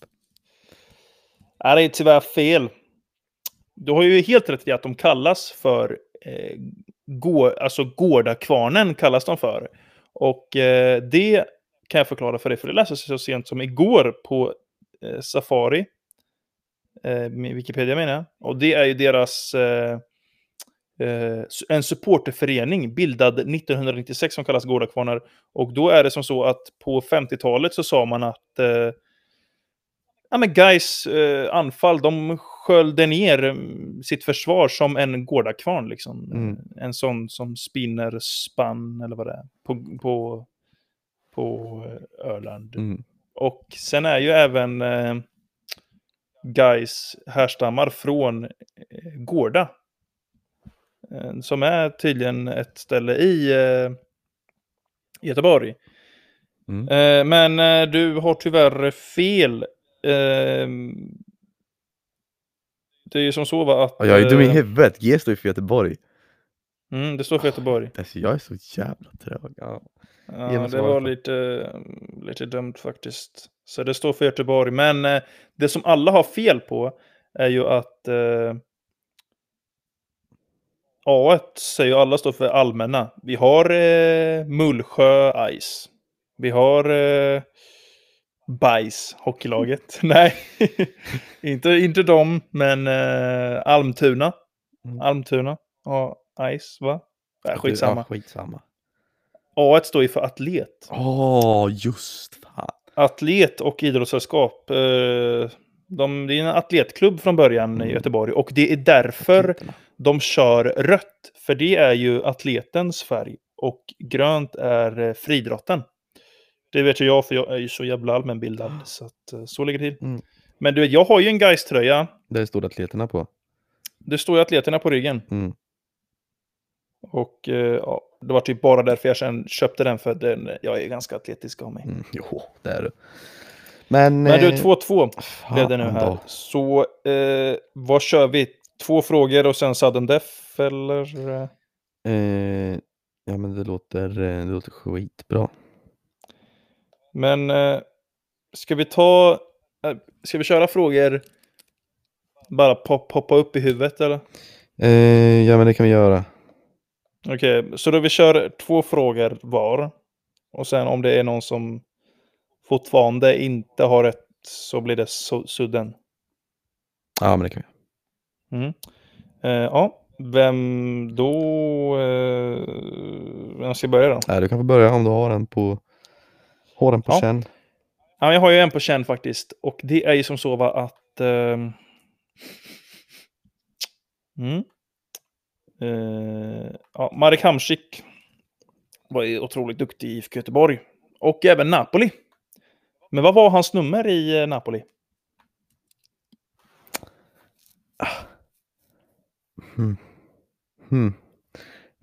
Nej, det är tyvärr fel. Du har ju helt rätt i att de kallas för eh, går, alltså Gårdakvarnen kallas de för. Och eh, det kan jag förklara för dig, för det läses så sent som igår på eh, Safari. Eh, med Wikipedia menar jag. Och det är ju deras eh, eh, en supporterförening bildad 1996 som kallas Gårdakvarnar. Och då är det som så att på 50-talet så sa man att eh, ja, men guys eh, anfall, de sköljde ner mm, sitt försvar som en gårdakvarn. Liksom. Mm. En sån som spinner spann eller vad det är på, på, på eh, Öland. Mm. Och sen är ju även eh, guys härstammar från eh, Gårda. Eh, som är tydligen ett ställe i eh, Göteborg. Mm. Eh, men eh, du har tyvärr fel. Det är ju som så va att... Ja, jag är dum i eh, huvudet. G står ju för Göteborg. Mm, det står för Göteborg. Alltså, jag är så jävla trög. Ja. Ja, det var lite, lite dumt faktiskt. Så det står för Göteborg. Men eh, det som alla har fel på är ju att eh, A1 säger alla står för allmänna. Vi har eh, Mullsjö Ice. Vi har eh, Bajs, hockeylaget. Nej, inte, inte dem, men eh, Almtuna. Mm. Almtuna. Ja, Ice, va? Äh, skitsamma. Ja, skitsamma. A1 står ju för atlet. Åh, just fan. Atlet och idrottssällskap. Eh, de, det är en atletklubb från början i Mm. Göteborg och det är därför Atleterna. de kör rött. För det är ju atletens färg och grönt är eh, friidrotten. Det vet ju jag för jag är ju så jävla allmänbildad. Så, att, eh, så ligger det till. Mm. Men du vet, jag har ju en Gais-tröja. Där står atleterna på. Det står ju atleterna på ryggen. Mm. Och eh, ja, det var typ bara därför jag sen köpte den. För den, jag är ganska atletisk av mig. Mm. Jo, det är du. Men... Men du, eh, 2-2 fan blev det nu här. då. Så eh, vad kör vi? Två frågor och sen sudden death eller? eh? Eh, ja, men det låter, eh, det låter skitbra. Men eh, ska vi ta... Eh, ska vi köra frågor? Bara pop, poppa upp i huvudet eller? Eh, ja, men det kan vi göra. Okej, så då vi kör två frågor var. Och sen om det är någon som fortfarande inte har rätt så blir det su- sudden. Ja, men det kan vi. Mm. Eh, ja, vem då? Eh, vem ska börja då? Ja, du kan få börja om du har den på, har den på Ja. känn. Ja, jag har ju en på känn faktiskt. Och det är ju som så va att... ehm, mm. Eh, ja, Marek Hamsik var ju otroligt duktig i IFK Göteborg. Och även Napoli. Men vad var hans nummer i eh, Napoli? Hmm. Hmm.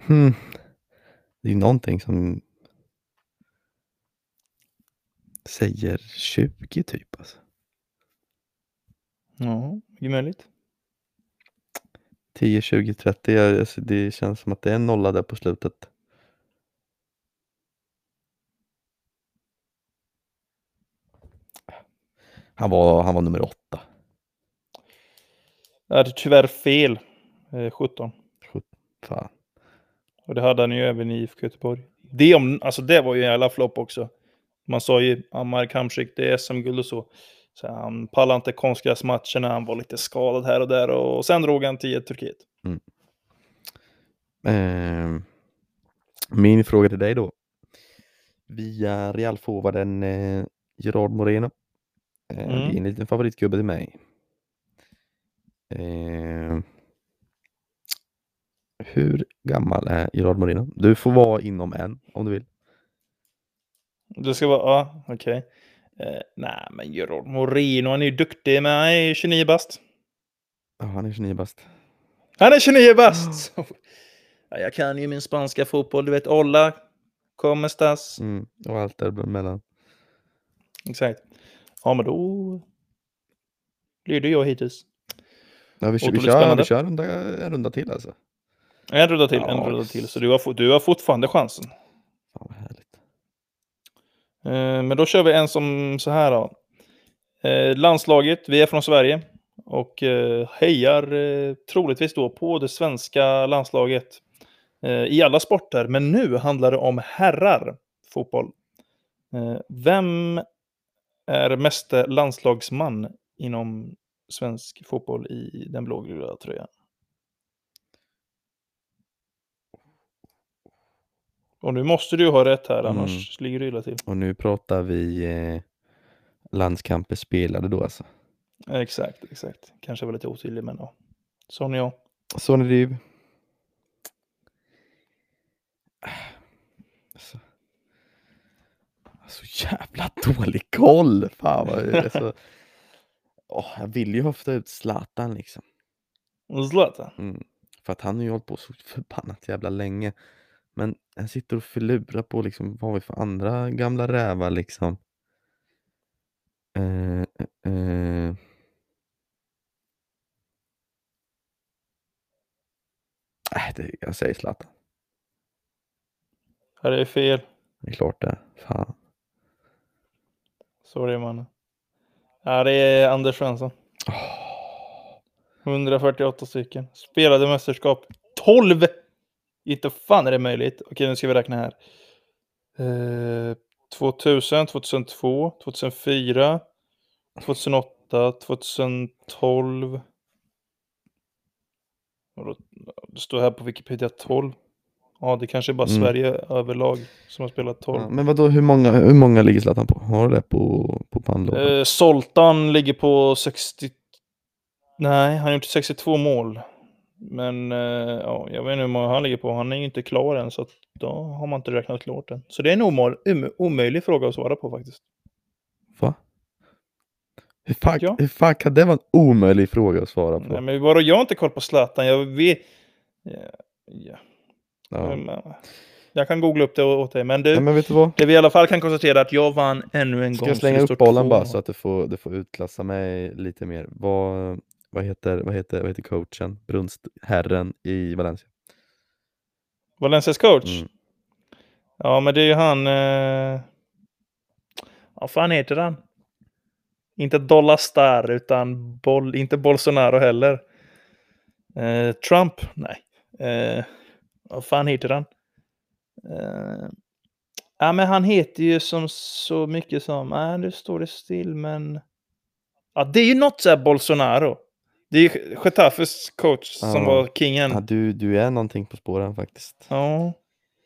Hmm. Det är ju någonting som säger 20 typ alltså. Ja, mycket möjligt. 10, 20, 30. jag- Alltså det känns som att det är en nolla där på slutet. Han var, han var nummer åtta. Jag hade tyvärr fel. Eh, 17. Fan. Och det hade han ju även i IFK Göteborg. Det, om, alltså det var ju en jävla flopp också. Man sa ju att Marek Hamsik, det är SM-guld och så. så han pallade inte konstgräsmatcherna, han var lite skadad här och där. Och sen drog han till Turkiet. Ehm, min fråga till dig då. Via Real-forwarden eh, Gerard Moreno. Eh, Mm. Det är en liten favoritgubbe till mig. Ehm, hur gammal är Gerard Moreno? Du får vara inom en om du vill. Det ska vara, ja, okej. Eh, nej, men Gerard Moreno, han är ju duktig, men han är ju 29 bast. Ja, han är 29 bast. Han är 29 bast! ja, jag kan ju min spanska fotboll, du vet, Olla, como estas? Mm, och allt däremellan. Exakt. Ja, men då leder jag hittills. Ja, vi, kör- vi, kör, vi kör en runda, en runda till alltså. En runda till, en Ja. runda till. Så du har, du har fortfarande chansen. Fan vad härligt. Eh, Eh, men då kör vi en som så här då. Eh, landslaget, vi är från Sverige. Och eh, hejar troligtvis då på det svenska landslaget. I alla sporter, men nu handlar det om herrar fotboll. Vem är meste landslagsman inom svensk fotboll i den blågula tröjan? Och nu måste du ha rätt här, annars ligger du illa till. Och nu pratar vi eh, landskamper spelade då alltså. Exakt, exakt. Kanske var lite otydlig, men ja. Sån är jag. Sonny Div. Alltså. Så jävla dålig koll. Fan vad alltså. Åh, jag vill ju höfta ut Zlatan liksom. Zlatan. Mm. För att han har ju hållit på så förbannat jävla länge. Men han sitter och förlurar på liksom vad har vi för andra gamla rävar liksom. Eh, eh, eh. Äh, det, jag säger Zlatan. Ja, det är fel. Det är klart det. Fan. Sorry, mannen. Ja, det är Anders Svensson. 148 stycken. Spelade mästerskap 12! Inte fan är det möjligt. Okej, nu ska vi räkna här. Eh, 2000, 2002, 2004, 2008, 2012. Och då- Det står här på Wikipedia 12. Ja, det kanske är bara Mm. Sverige överlag som har spelat 12. Ja, men vadå, hur många, hur många ligger Zlatan på? Har du det på, på pannlådan? Eh, Soltan ligger på 60... Nej, han har gjort 62 mål. Men eh, ja, jag vet inte hur många han ligger på. Han är ju inte klar än, så då har man inte räknat klart än. Så det är en omöj om- omöjlig fråga att svara på faktiskt. Va? Hur fan, Ja. hur fan kan det vara en omöjlig fråga att svara på? Nej, men bara jag har inte koll på Zlatan. Jag vet... Ja, ja. ja. Men, eh, Jag kan googla upp det åt dig. Men du, Nej, men vet du vad? det vi i alla fall kan konstatera är att jag vann ännu en Ska gång. jag så slänga upp bollen 2-0. bara så att du får, du får utklassa mig lite mer. Vad, vad, heter, vad, heter, vad heter coachen, brunstherren i Valencia? Valencias coach? Mm. Ja, men det är ju han... Eh... Vad fan heter han? Inte Dollar Star, utan Bol... inte Bolsonaro heller. Eh, Trump? Nej. Eh... Vad fan heter han? Eh, ja, men han heter ju som så mycket som, nej, nu står det still, men... Ja, det är ju något så här Bolsonaro. Det är ju Getafes coach som Ja. var kingen. Ja, du, du är någonting på spåren faktiskt. Ja,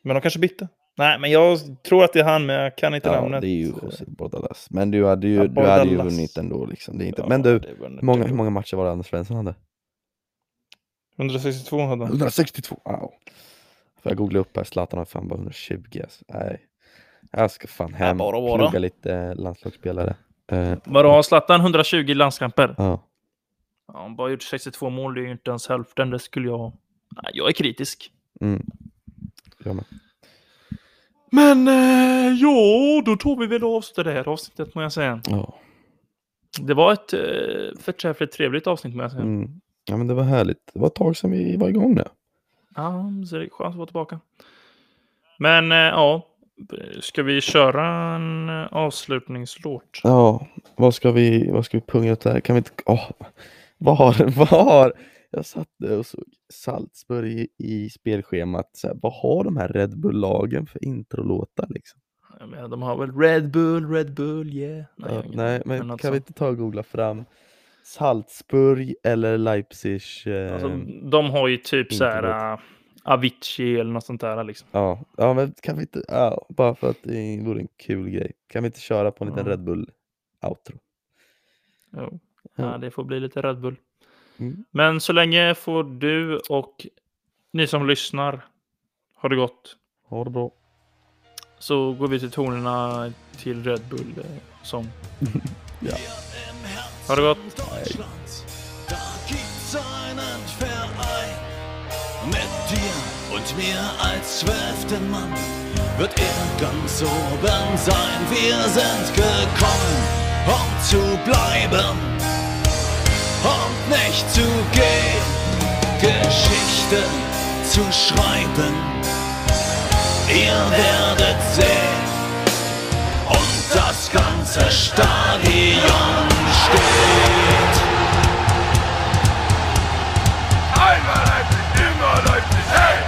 men de kanske bytte. Nej, men jag tror att det är han, men jag kan inte Ja, namnet. det är ju José Bordalas. Men du hade ju, Ja, du hade ju vunnit ändå liksom. Det är inte... Ja, Men du, hur många, hur många matcher var det Anders Svensson hade? 162 hade han. 162, wow. Får jag googla upp här, Zlatan har fan bara 120 alltså. Nej. Jag ska fan hem, bara vara. plugga lite landslagsspelare. Eh, Vadå, har Zlatan 120 landskamper? ja. Ja, han bara gjort 62 mål, det är ju inte ens hälften. Det skulle jag... Nej, jag är kritisk. Mm. Jag med. Men eh, ja, då tog vi väl avsluta det här avsnittet må jag säga. Ja. Det var ett eh, förträffligt trevligt avsnitt må jag säga. Mm. ja, men det var härligt. Det var ett tag sedan vi var igång nu. Ja, så det är skönt att vara tillbaka. Men eh, ja, ska vi köra en avslutningslåt? Ja, vad ska vi, vad ska vi punga ut där? Kan vi inte, åh, vad har, vad har, jag satt där och såg Salzburg i, i spelschemat, så här, vad har de här Red Bull-lagen för introlåtar liksom? Jag menar, de har väl Red Bull, Red Bull, yeah. Nej, ja, nej men något kan vi inte ta och googla fram Salzburg eller Leipzig? Eh, Alltså, de har ju typ så här uh, Avicii eller något sånt där liksom. ja, ja, men kan vi inte, ja, bara för att det vore en kul grej. Kan vi inte köra på en liten Ja. Red Bull-outro? Jo. Ja. Det får bli lite Red Bull. Mm. Men så länge får du och ni som lyssnar ha det gott. Ha det bra. Så går vi till tonerna till Red Bull eh, sång. Ja. Ha det gott. Verein. Mit dir und mir als zwölften Mann wird er ganz oben sein. Wir sind gekommen, um zu bleiben und nicht zu gehen, Geschichten zu schreiben. Ihr werdet sehen und das ganze Stadion steht. Einmal Leipzig, immer Leipzig, hey!